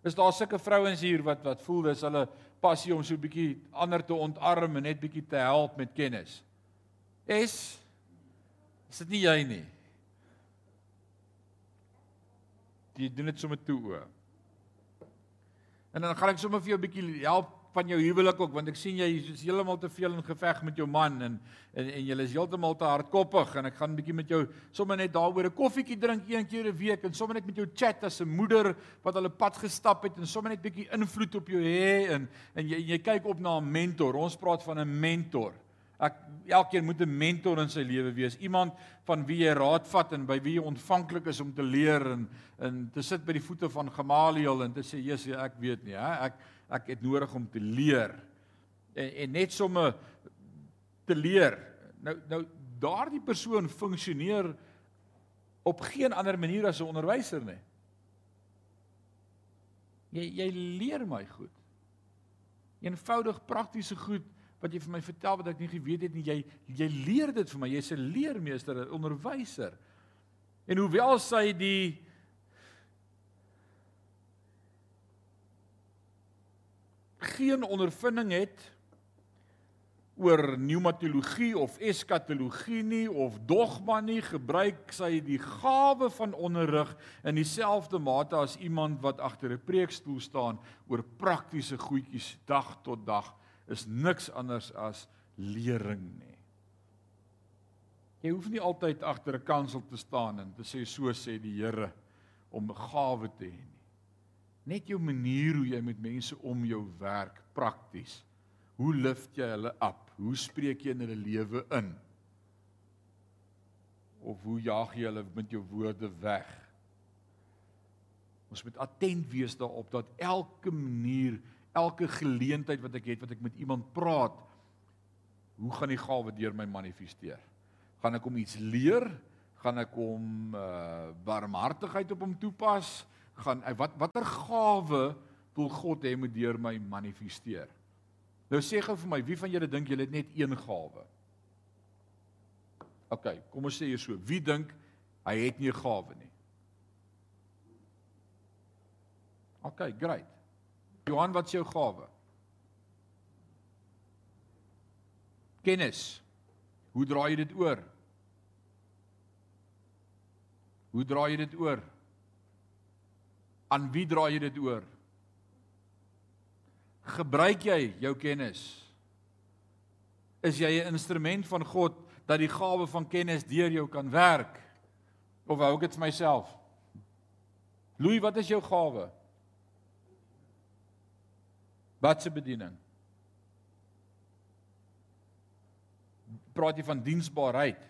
S1: Is daar sulke vrouens hier wat wat voel dis hulle passie om so 'n bietjie ander te ontarm en net bietjie te help met kennis? Is is dit nie jy nie? Jy doen dit sommer toe o. En dan gaan ek sommer vir jou 'n bietjie help van jou huwelik ook want ek sien jy is heeltemal te veel in geveg met jou man en en en jy is heeltemal te hardkoppig en ek gaan 'n bietjie met jou sommer net daaroor 'n koffietjie drink een keer 'n week en sommer net met jou chat as 'n moeder wat al 'n pad gestap het en sommer net bietjie invloed op jou hê en en jy jy kyk op na 'n mentor. Ons praat van 'n mentor. Ek elkeen moet 'n mentor in sy lewe wees. Iemand van wie jy raad vat en by wie jy ontvanklik is om te leer en en te sit by die voete van Gamaliel en te sê Jesus, ek weet nie, hè. Ek ek het nodig om te leer. En en net somme te leer. Nou nou daardie persoon funksioneer op geen ander manier as 'n onderwyser nie. Jy jy leer my goed. Eenvoudig praktiese goed wat jy vir my vertel wat ek nie geweet het nie. Jy jy leer dit vir my. Jy's 'n leermeester, 'n onderwyser. En hoewel sy die geen ondervinding het oor pneumatologie of eskatologie nie of dogma nie, gebruik sy die gawe van onderrig in dieselfde mate as iemand wat agter 'n preekstoel staan oor praktiese goedjies dag tot dag is niks anders as lering nie. Jy hoef nie altyd agter 'n kansel te staan en te sê so sê die Here om 'n gawe te hê nie. Net jou manier hoe jy met mense om jou werk prakties. Hoe lift jy hulle op? Hoe spreek jy in hulle lewe in? Of hoe jaag jy hulle met jou woorde weg? Ons moet attent wees daarop dat elke manier elke geleentheid wat ek het wat ek met iemand praat, hoe gaan die gawe deur my manifesteer? Gaan ek hom iets leer? Gaan ek hom uh barmhartigheid op hom toepas? Gaan uh, wat watter gawe wil God hê moet deur my manifesteer? Nou sê gou vir my, wie van julle dink julle het net een gawe? OK, kom ons sê hier so, wie dink hy het nie 'n gawe nie? OK, great. Johan, wat is jou gawe? Kennis. Hoe dra jy dit oor? Hoe dra jy dit oor? Aan wie dra jy dit oor? Gebruik jy jou kennis? Is jy 'n instrument van God dat die gawe van kennis deur jou kan werk? Of hou ek dit vir myself? Louis, wat is jou gawe? Wat se bediening? Praat jy van diensbaarheid?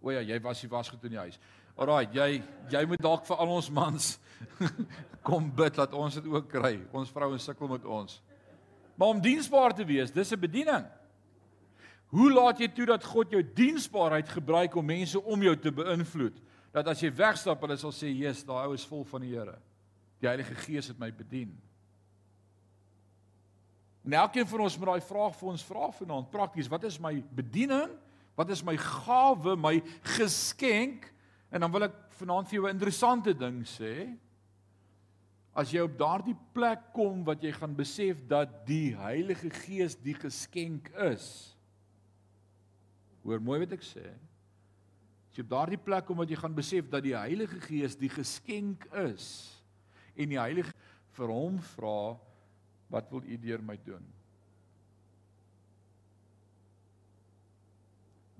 S1: O ja, jy was jy was goed in die huis. Alraai, jy jy moet dalk vir al ons mans kom bid dat ons dit ook kry. Ons vrouens sukkel met ons. Maar om diensbaar te wees, dis 'n bediening. Hoe laat jy toe dat God jou diensbaarheid gebruik om mense om jou te beïnvloed? Dat as jy wegstap, hulle sal sê, "Jesus, daai ou is vol van die Here. Die Heilige Gees het my bedien." En elkeen van ons moet daai vraag vir ons vra vanaand prakties, wat is my bediening? Wat is my gawe, my geskenk? En dan wil ek vanaand vir jou 'n interessante ding sê. As jy op daardie plek kom wat jy gaan besef dat die Heilige Gees die geskenk is. Hoor mooi wat ek sê. As jy op daardie plek kom wat jy gaan besef dat die Heilige Gees die geskenk is en die Heilige vir hom vra wat wil u deur my doen?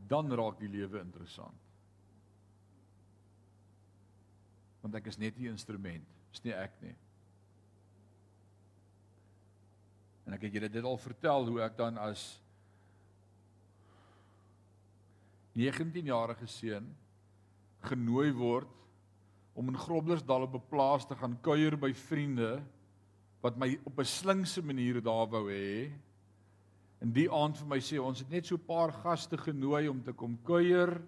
S1: Dan raak die lewe interessant. Want ek is net 'n instrument, is nie ek nie. En ek het julle dit al vertel hoe ek dan as 19-jarige seun genooi word om in Groblersdal op 'n plaas te gaan kuier by vriende wat my op 'n slinkse manier daar wou hê. En die aand vir my sê ons het net so 'n paar gaste genooi om te kom kuier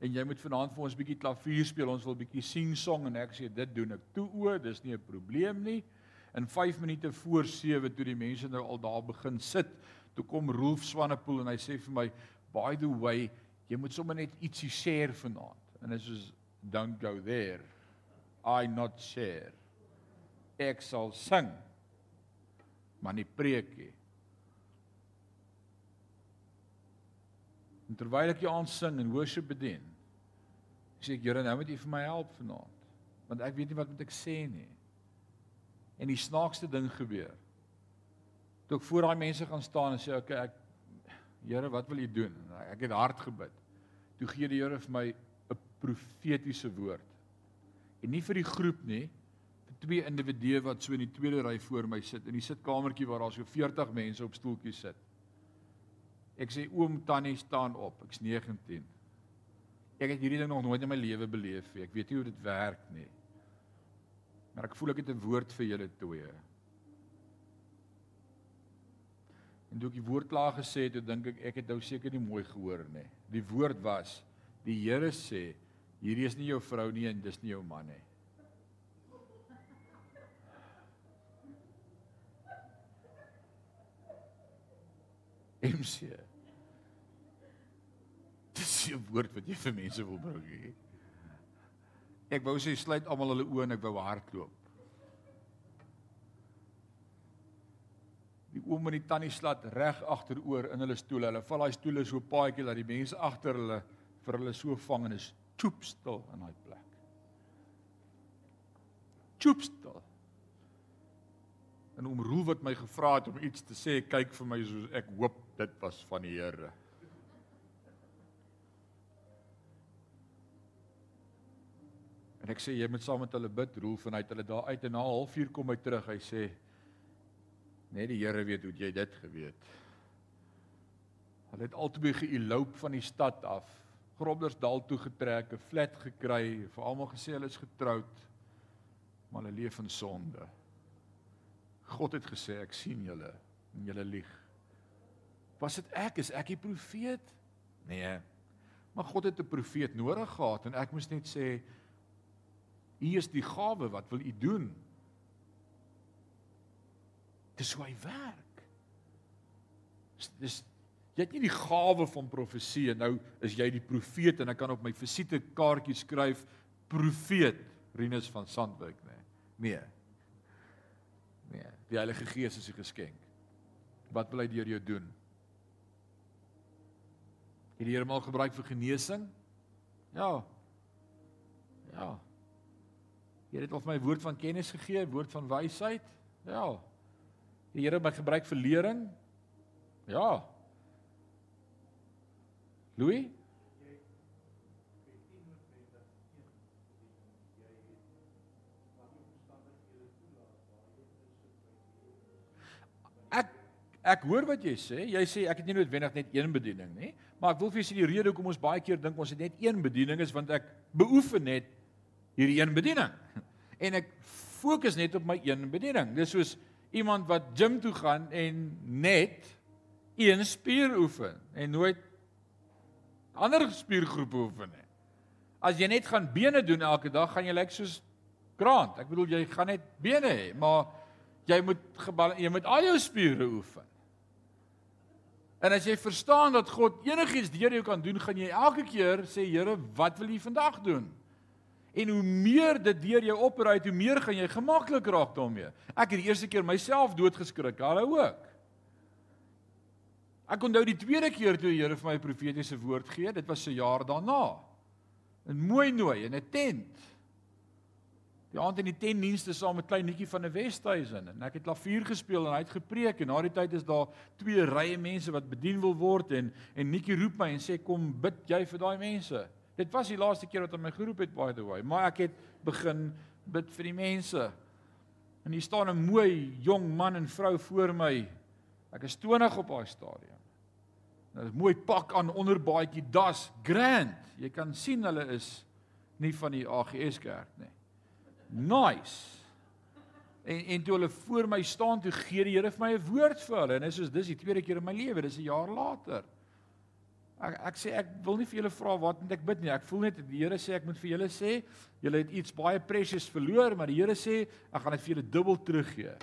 S1: en jy moet vanaand vir ons 'n bietjie klavier speel. Ons wil 'n bietjie sing song en ek sê dit doen ek toe o, dis nie 'n probleem nie. In 5 minute voor 7 toe die mense nou al daar begin sit, toe kom Rolf Swanepoel en hy sê vir my, "By the way, jy moet sommer net ietsie share vanaand." En dit is soos don't go there. I not share. Ek sal sing. Maar nie preek nie. En terwyl ek jou aansing en worship bedien, sê ek Here, nou moet U vir my help vanaand, want ek weet nie wat moet ek sê nie. En die snaakste ding gebeur. Toe ek voor daai mense gaan staan en sê okay, ek Here, wat wil U doen? Ek het hard gebid. Toe gee die Here vir my 'n profetiese woord. En nie vir die groep nie, vir twee individue wat so in die tweede ry voor my sit in die sitkamertjie waar daar so 40 mense op stoeltjies sit. Ek sê oom Tannie staan op. Ek's 19. Ek het hierdie ding nog nooit in my lewe beleef nie. Ek weet nie hoe dit werk nie. Maar ek voel ek het 'n woord vir julle twee. En toe ek die woord klaar gesê het, dink ek ek het nou seker nie mooi gehoor nie. Die woord was: Die Here sê, hierdie is nie jou vrou nie en dis nie jou man nie. MC. Dis 'n woord wat jy vir mense wil bring hier. Ek wou sê sluit almal hulle oë en ek wou hardloop. Die oom en die tannie slat reg agteroor in hulle stoele. Hulle val daai stoele so paadjie dat die mense agter hulle vir hulle so vang en is choop stil in daai plek. Choop stil. En om Roel wat my gevra het om iets te sê, kyk vir my soos ek hoop dit was van die Here. En ek sê jy moet saam met hulle bid, Roel, vanuit hulle daar uit en na 'n halfuur kom hy terug. Hy sê net die Here weet hoe jy dit geweet. Hulle het albei geëloop van die stad af. Groblersdal toe getrek, 'n flat gekry, vir almal gesê hulle is getroud, maar hulle leef in sonde. God het gesê ek sien julle en julle lieg. Was dit ek is ek die profeet? Nee. Maar God het 'n profeet nodig gehad en ek moes net sê U is die gawe, wat wil u doen? Dis hoe hy werk. Dis jy het nie die gawe van profesie en nou is jy die profeet en ek kan op my visitekaartjie skryf profeet Rinus van Sandwyk nê. Nee. nee. Nee, die Heilige Gees is 'n geskenk. Wat wil hy deur jou doen? Het die Here mal gebruik vir genesing? Ja. Ja. Here het al vir my woord van kennis gegee, woord van wysheid. Ja. Die Here my gebruik vir lering. Ja. Louis Ek ek hoor wat jy sê. Jy sê ek het nie noodwendig net een bediening nie, maar ek wil vir julle die rede hoekom ons baie keer dink ons het net een bediening is want ek beoefen net hierdie een bediening. En ek fokus net op my een bediening. Dis soos iemand wat gym toe gaan en net een spier oefen en nooit ander spiergroepe oefen nie. As jy net gaan bene doen elke dag, gaan jy lyk like soos grant. Ek bedoel jy gaan net bene hê, maar jy moet jy moet al jou spiere oefen. En as jy verstaan dat God enigiets deur jou kan doen, gaan jy elke keer sê Here, wat wil U vandag doen? En hoe meer dit deur jou opreis, hoe meer gaan jy gemaklik raak daarmee. Ek het die eerste keer myself doodgeskrik, hallo ook. Ek onthou die tweede keer toe die Here vir my 'n profetiese woord gee, dit was 'n jaar daarna. In mooi nooi in 'n tent. Die aand in die tendienste saam met klein Nikkie van die Westhuizen en ek het klavier gespeel en hy het gepreek en na die tyd is daar twee rye mense wat bedien wil word en en Nikkie roep my en sê kom bid jy vir daai mense. Dit was die laaste keer wat hy my geroep het by the way, maar ek het begin bid vir die mense. En hier staan 'n mooi jong man en vrou voor my. Ek is 20 op daai stadium. Nou 'n mooi pak aan onderbaadjie das, grand. Jy kan sien hulle is nie van die AGS kerk nie. Nice. En en toe hulle voor my staan, toe gee die Here vir my 'n woord vir hulle en dit is soos dis die tweede keer in my lewe, dis 'n jaar later. Ek ek sê ek wil nie vir julle vra wat moet ek bid nie. Ek voel net die Here sê ek moet vir julle sê, julle het iets baie precious verloor, maar die Here sê ek gaan dit vir julle dubbel teruggee.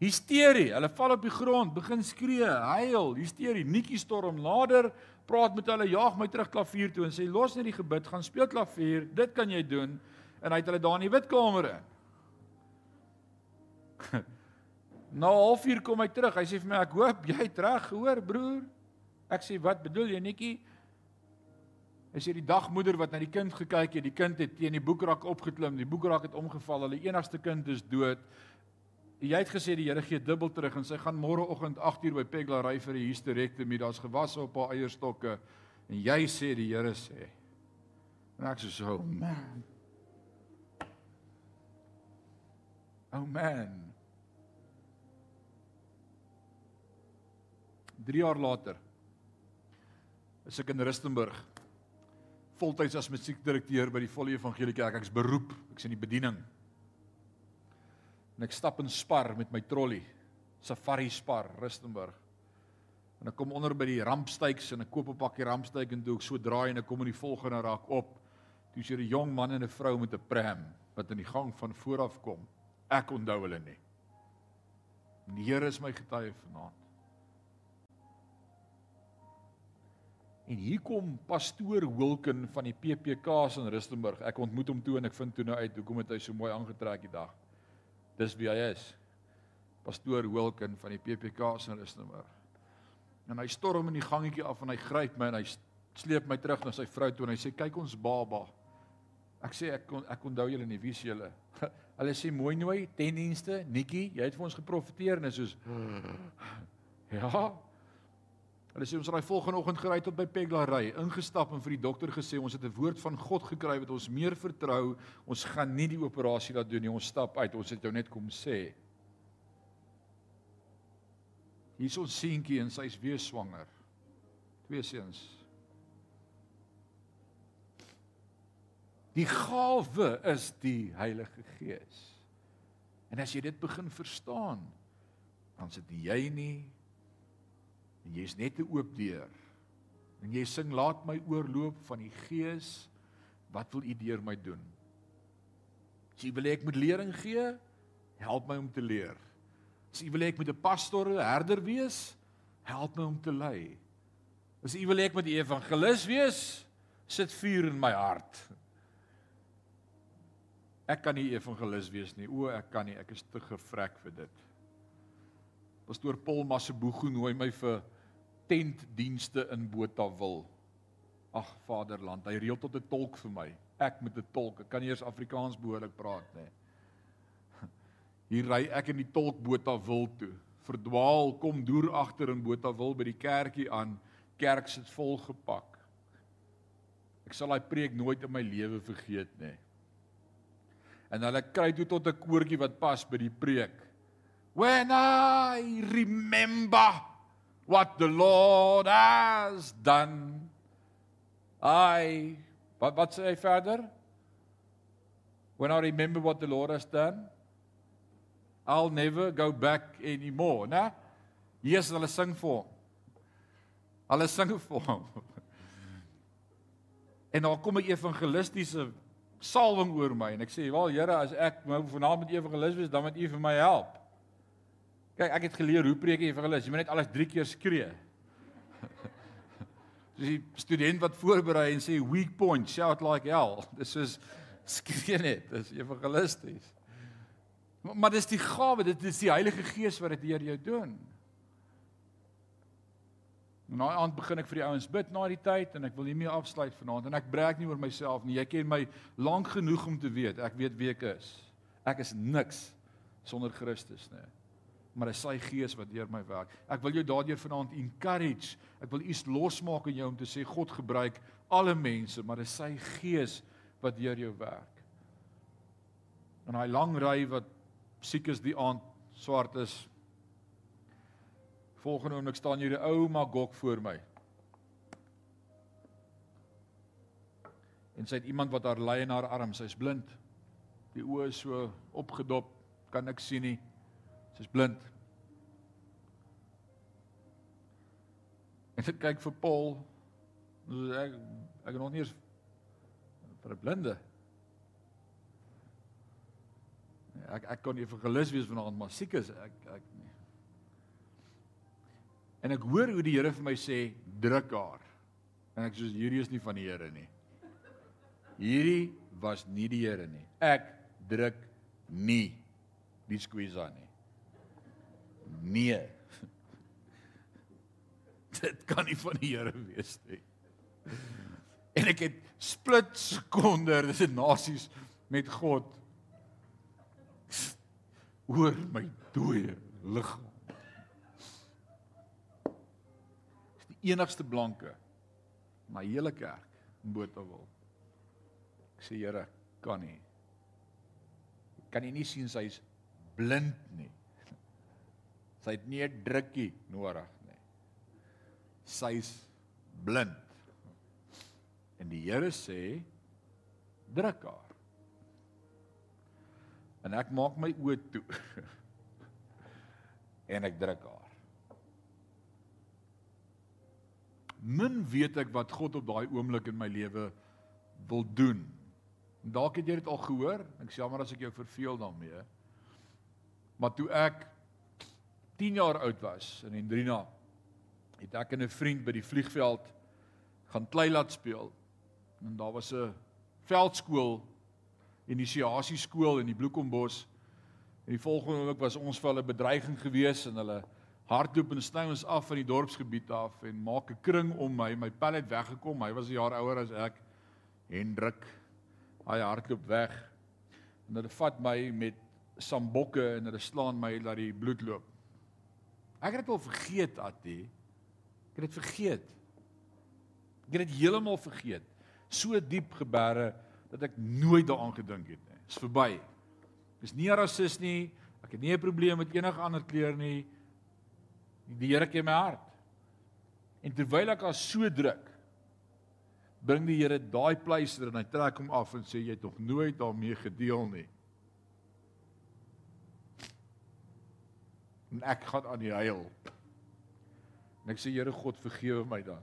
S1: Hysterie, hulle val op die grond, begin skree, huil, hysterie, Nikkie storm nader, praat met hulle, jaag my terug klavier toe en sê los net die gebed, gaan speel klavier, dit kan jy doen en hy het hulle daar in die witkamer in. Na 'n halfuur kom hy terug. Hy sê vir my ek hoop jy het reg gehoor broer. Ek sê wat bedoel jy netjie? Hy sê die dagmoeder wat na die kind gekyk het, die kind het teen die boekrak opgeklim, die boekrak het omgeval, hulle enigste kind is dood. Jy het gesê die Here gee dubbel terug en sy gaan môreoggend 8uur by Pegla ry vir 'n hysterektomie. Daar's gewasse op haar eierstokke en jy sê die Here sê. En ek sê so, man. Oh man. 3 jaar later is ek in Rustenburg voltyds as musiekdirekteur by die Volle Evangelie Kerk. Ek's beroep, ek's in die bediening. En ek stap in Spar met my trolley, Safari Spar Rustenburg. En ek kom onder by die rampstyks en ek koop 'n pakkie rampstyk en toe ek so draai en ek kom in die volgende rak op. Toe sien 'n jong man en 'n vrou met 'n pram wat in die gang van voor af kom. Ek onthou hulle nie. Die Here is my getuie vanaand. En hier kom pastoor Wilken van die PPK's in Rustenburg. Ek ontmoet hom toe en ek vind toe nou uit hoekom het hy so mooi aangetrek die dag. Dis wie hy is. Pastoor Wilken van die PPK's in Rustenburg. En hy storm in die gangetjie af en hy gryp my en hy sleep my terug na sy vrou toe en hy sê kyk ons baba. Ek sê ek kon ek onthou julle nie wie se julle. Hulle sê mooi nooi tendienste, Nikki, jy het vir ons geprofeteer en is soos Ja. Hulle sê ons het daai volgende oggend gery tot by Peglaray, ingestap en vir die dokter gesê ons het 'n woord van God gekry wat ons meer vertrou. Ons gaan nie die operasie laat doen nie. Ons stap uit. Ons het jou net kom sê. Hier is ons seentjie en sy's weer swanger. Twee seuns. Die gawe is die Heilige Gees. En as jy dit begin verstaan, dan sit jy nie en jy's net 'n oop deur. En jy sing laat my oorloop van die Gees, wat wil U deur my doen? As U wil ek moet lering gee, help my om te leer. As U wil ek moet 'n pastor, 'n herder wees, help my om te lei. As U wil ek moet 'n evangelis wees, sit vuur in my hart. Ek kan nie evangelis wees nie. O, ek kan nie. Ek is te gevrek vir dit. Pastoor Paul Masebugu nooi my vir tentdienste in Botawil. Ag Vaderland, hy reël tot 'n tolk vir my. Ek met 'n tolk. Ek kan nie eers Afrikaans behoorlik praat nie. Hier ry ek in die tolk Botawil toe. Verdwaal kom deur agter in Botawil by die kerkie aan. Kerk sit vol gepak. Ek sal daai preek nooit in my lewe vergeet nie en hulle kry toe tot 'n koortjie wat pas by die preek. When I remember what the Lord has done, I wat sê hy verder? When I remember what the Lord has done, I'll never go back anymore, né? Jesus hulle sing vir hom. Hulle sing vir hom. En daar kom 'n evangelistiese salwing oor my en ek sê, "Wel Here, as ek nou vanaand met evangelis wees, dan moet U vir my help." Kyk, ek het geleer hoe preek jy evangelis. Jy moet net alles 3 keer skree. Dis die student wat voorberei en sê weak point, shout like hell. Dis soos skree net, dis evangelisties. Maar, maar dis die gawe, dit is die Heilige Gees wat dit deur jou doen. Nou, aand begin ek vir die ouens bid na die tyd en ek wil nie meer afsluit vanaand en ek breek nie oor myself nie. Jy ken my lank genoeg om te weet ek weet wie ek is. Ek is niks sonder Christus, nê. Maar dit is sy gees wat deur my werk. Ek wil jou daardeur vanaand encourage. Ek wil iets losmaak in jou om te sê God gebruik alle mense, maar dit is sy gees wat deur jou werk. En hy lang ry wat siek is die aand swart is Volgende oomblik staan hier 'n ou Magog voor my. En sy het iemand wat haar lei in haar arms. Sy's blind. Die oë is so opgedop, kan niks sien nie. Sy's blind. En sy kyk vir Paul. Ek ek nog nie eens vir 'n blinde. Ek ek kon nie vir gelus wees vanaand, maar siek is ek ek En ek hoor hoe die Here vir my sê druk haar. En ek sê hierdie is nie van die Here nie. Hierdie was nie die Here nie. Ek druk nie die squeeze aan nie. Nee. Dit kan nie van die Here wees nie. En ek het split sekonde, dis 'n nasies met God oor my dooie liggaam. enigste blanke my hele kerk in Botawil. Ek sê Here, kan nie. Kan jy nie sien sy's blind nie. Sy het nie 'n drukkie nodig nie. Sy's blind. En die Here sê druk haar. En ek maak my oë toe. en ek druk haar. min weet ek wat God op daai oomblik in my lewe wil doen. Dalk het jy dit al gehoor. Ek sê jammer as ek jou verveel daarmee. Maar toe ek 10 jaar oud was in Hendrina het ek en 'n vriend by die vliegveld gaan klei laat speel. En daar was 'n veldskool inisiasieskool in die Bloekombos. En die volgende week was ons vir hulle bedreiging gewees en hulle hardloop en sny ons af van die dorpsgebied af en maak 'n kring om my. My pel het weggekom. Hy was 'n jaar ouer as ek. Hendrik. Hy hardloop weg. En hulle vat my met sambokke en hulle slaan my dat die bloed loop. Ek het dit al vergeet, Attie. Ek het dit vergeet. Ek het dit heeltemal vergeet. So diep gebeure dat ek nooit daaraan gedink het nie. Dis verby. Ek is nie rasis nie. Ek het nie 'n probleem met enige ander kleur nie. Die Here ken my hart. En terwyl ek al so druk, bring die Here daai pleister en hy trek hom af en sê jy het nog nooit daarmee gedeel nie. En ek gaan aan die huil. En ek sê Here God vergewe my dan.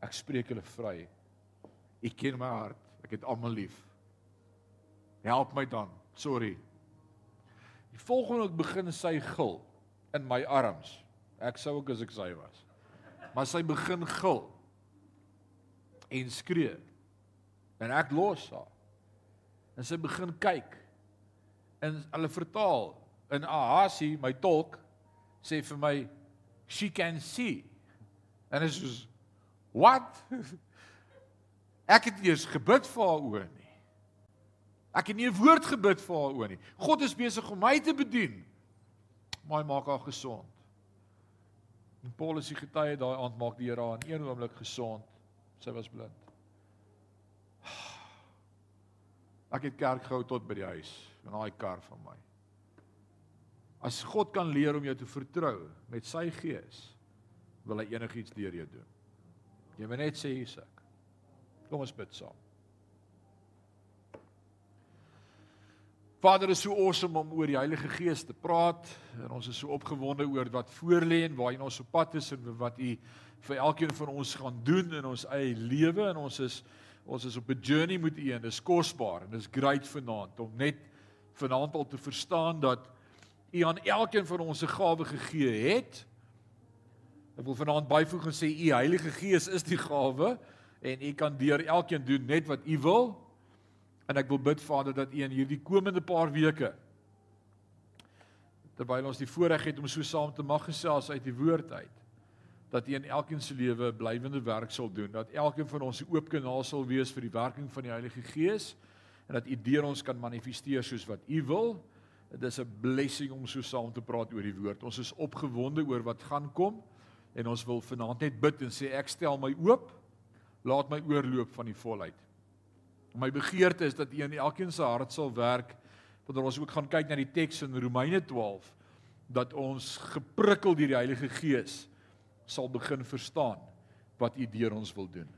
S1: Ek spreek hulle vry. U ken my hart. Ek het almal lief. Help my dan. Sorry. Die volgende ek begin sy gil in my arms. Ek sou ook as ek sy was. Maar sy begin gil en skree. En ek los haar. En sy begin kyk. En hulle vertaal in Ahasi, my tolk, sê vir my she can see. En is soos what? Ek het eers gebid vir haar oë nie. Ek het nie 'n woord gebid vir haar oë nie. God is besig om my te bedien maar hy maak haar gesond. En Paulus die getuie daai aand maak die Here aan een oomblik gesond. Sy was blind. Ek het kerk gehou tot by die huis in daai kar van my. As God kan leer om jou te vertrou met sy gees, wil hy enigiets deur jou doen. Jy moet net sê ek. Kom ons bid saam. Vader, is so awesome om oor die Heilige Gees te praat en ons is so opgewonde oor wat voorlê en waarheen ons op pad is en wat U vir elkeen van ons gaan doen in ons eie lewe en ons is ons is op 'n journey met U en dis kosbaar en dis great vanaand om net vanaand al te verstaan dat U aan elkeen van ons 'n gawe gegee het. Ek wil vanaand byvoeg en sê U Heilige Gees is die gawe en U kan deur elkeen doen net wat U wil. En ek wil bid Vader dat U in hierdie komende paar weke terwyl ons die voorreg het om so saam te mag gesels uit die woord uit dat U in elkeen se lewe blywende werk sal doen dat elkeen van ons 'n oop kanaal sal wees vir die werking van die Heilige Gees en dat U deur ons kan manifesteer soos wat U wil. Dit is 'n blessing om so saam te praat oor die woord. Ons is opgewonde oor wat gaan kom en ons wil vanaand net bid en sê ek stel my oop. Laat my oorloop van die volheid. My begeerte is dat U in elkeen se hart sal werk wanneer ons ook gaan kyk na die teks in Romeine 12 dat ons geprikkel deur die Heilige Gees sal begin verstaan wat U deur ons wil doen.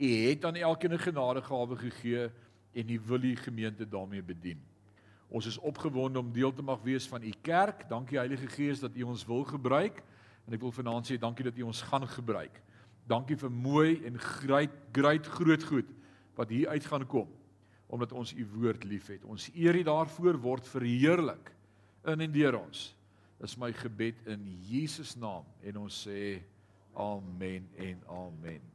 S1: U het aan elkeen 'n genadegawe gegee en U wil die gemeente daarmee bedien. Ons is opgewonde om deel te mag wees van U kerk. Dankie Heilige Gees dat U ons wil gebruik en ek wil vanaand sê dankie dat U ons gaan gebruik. Dankie vir mooi en great great groot goed wat hier uit gaan kom omdat ons u woord liefhet. Ons eer u daarvoor word verheerlik in en deur ons. Dis my gebed in Jesus naam en ons sê amen en amen.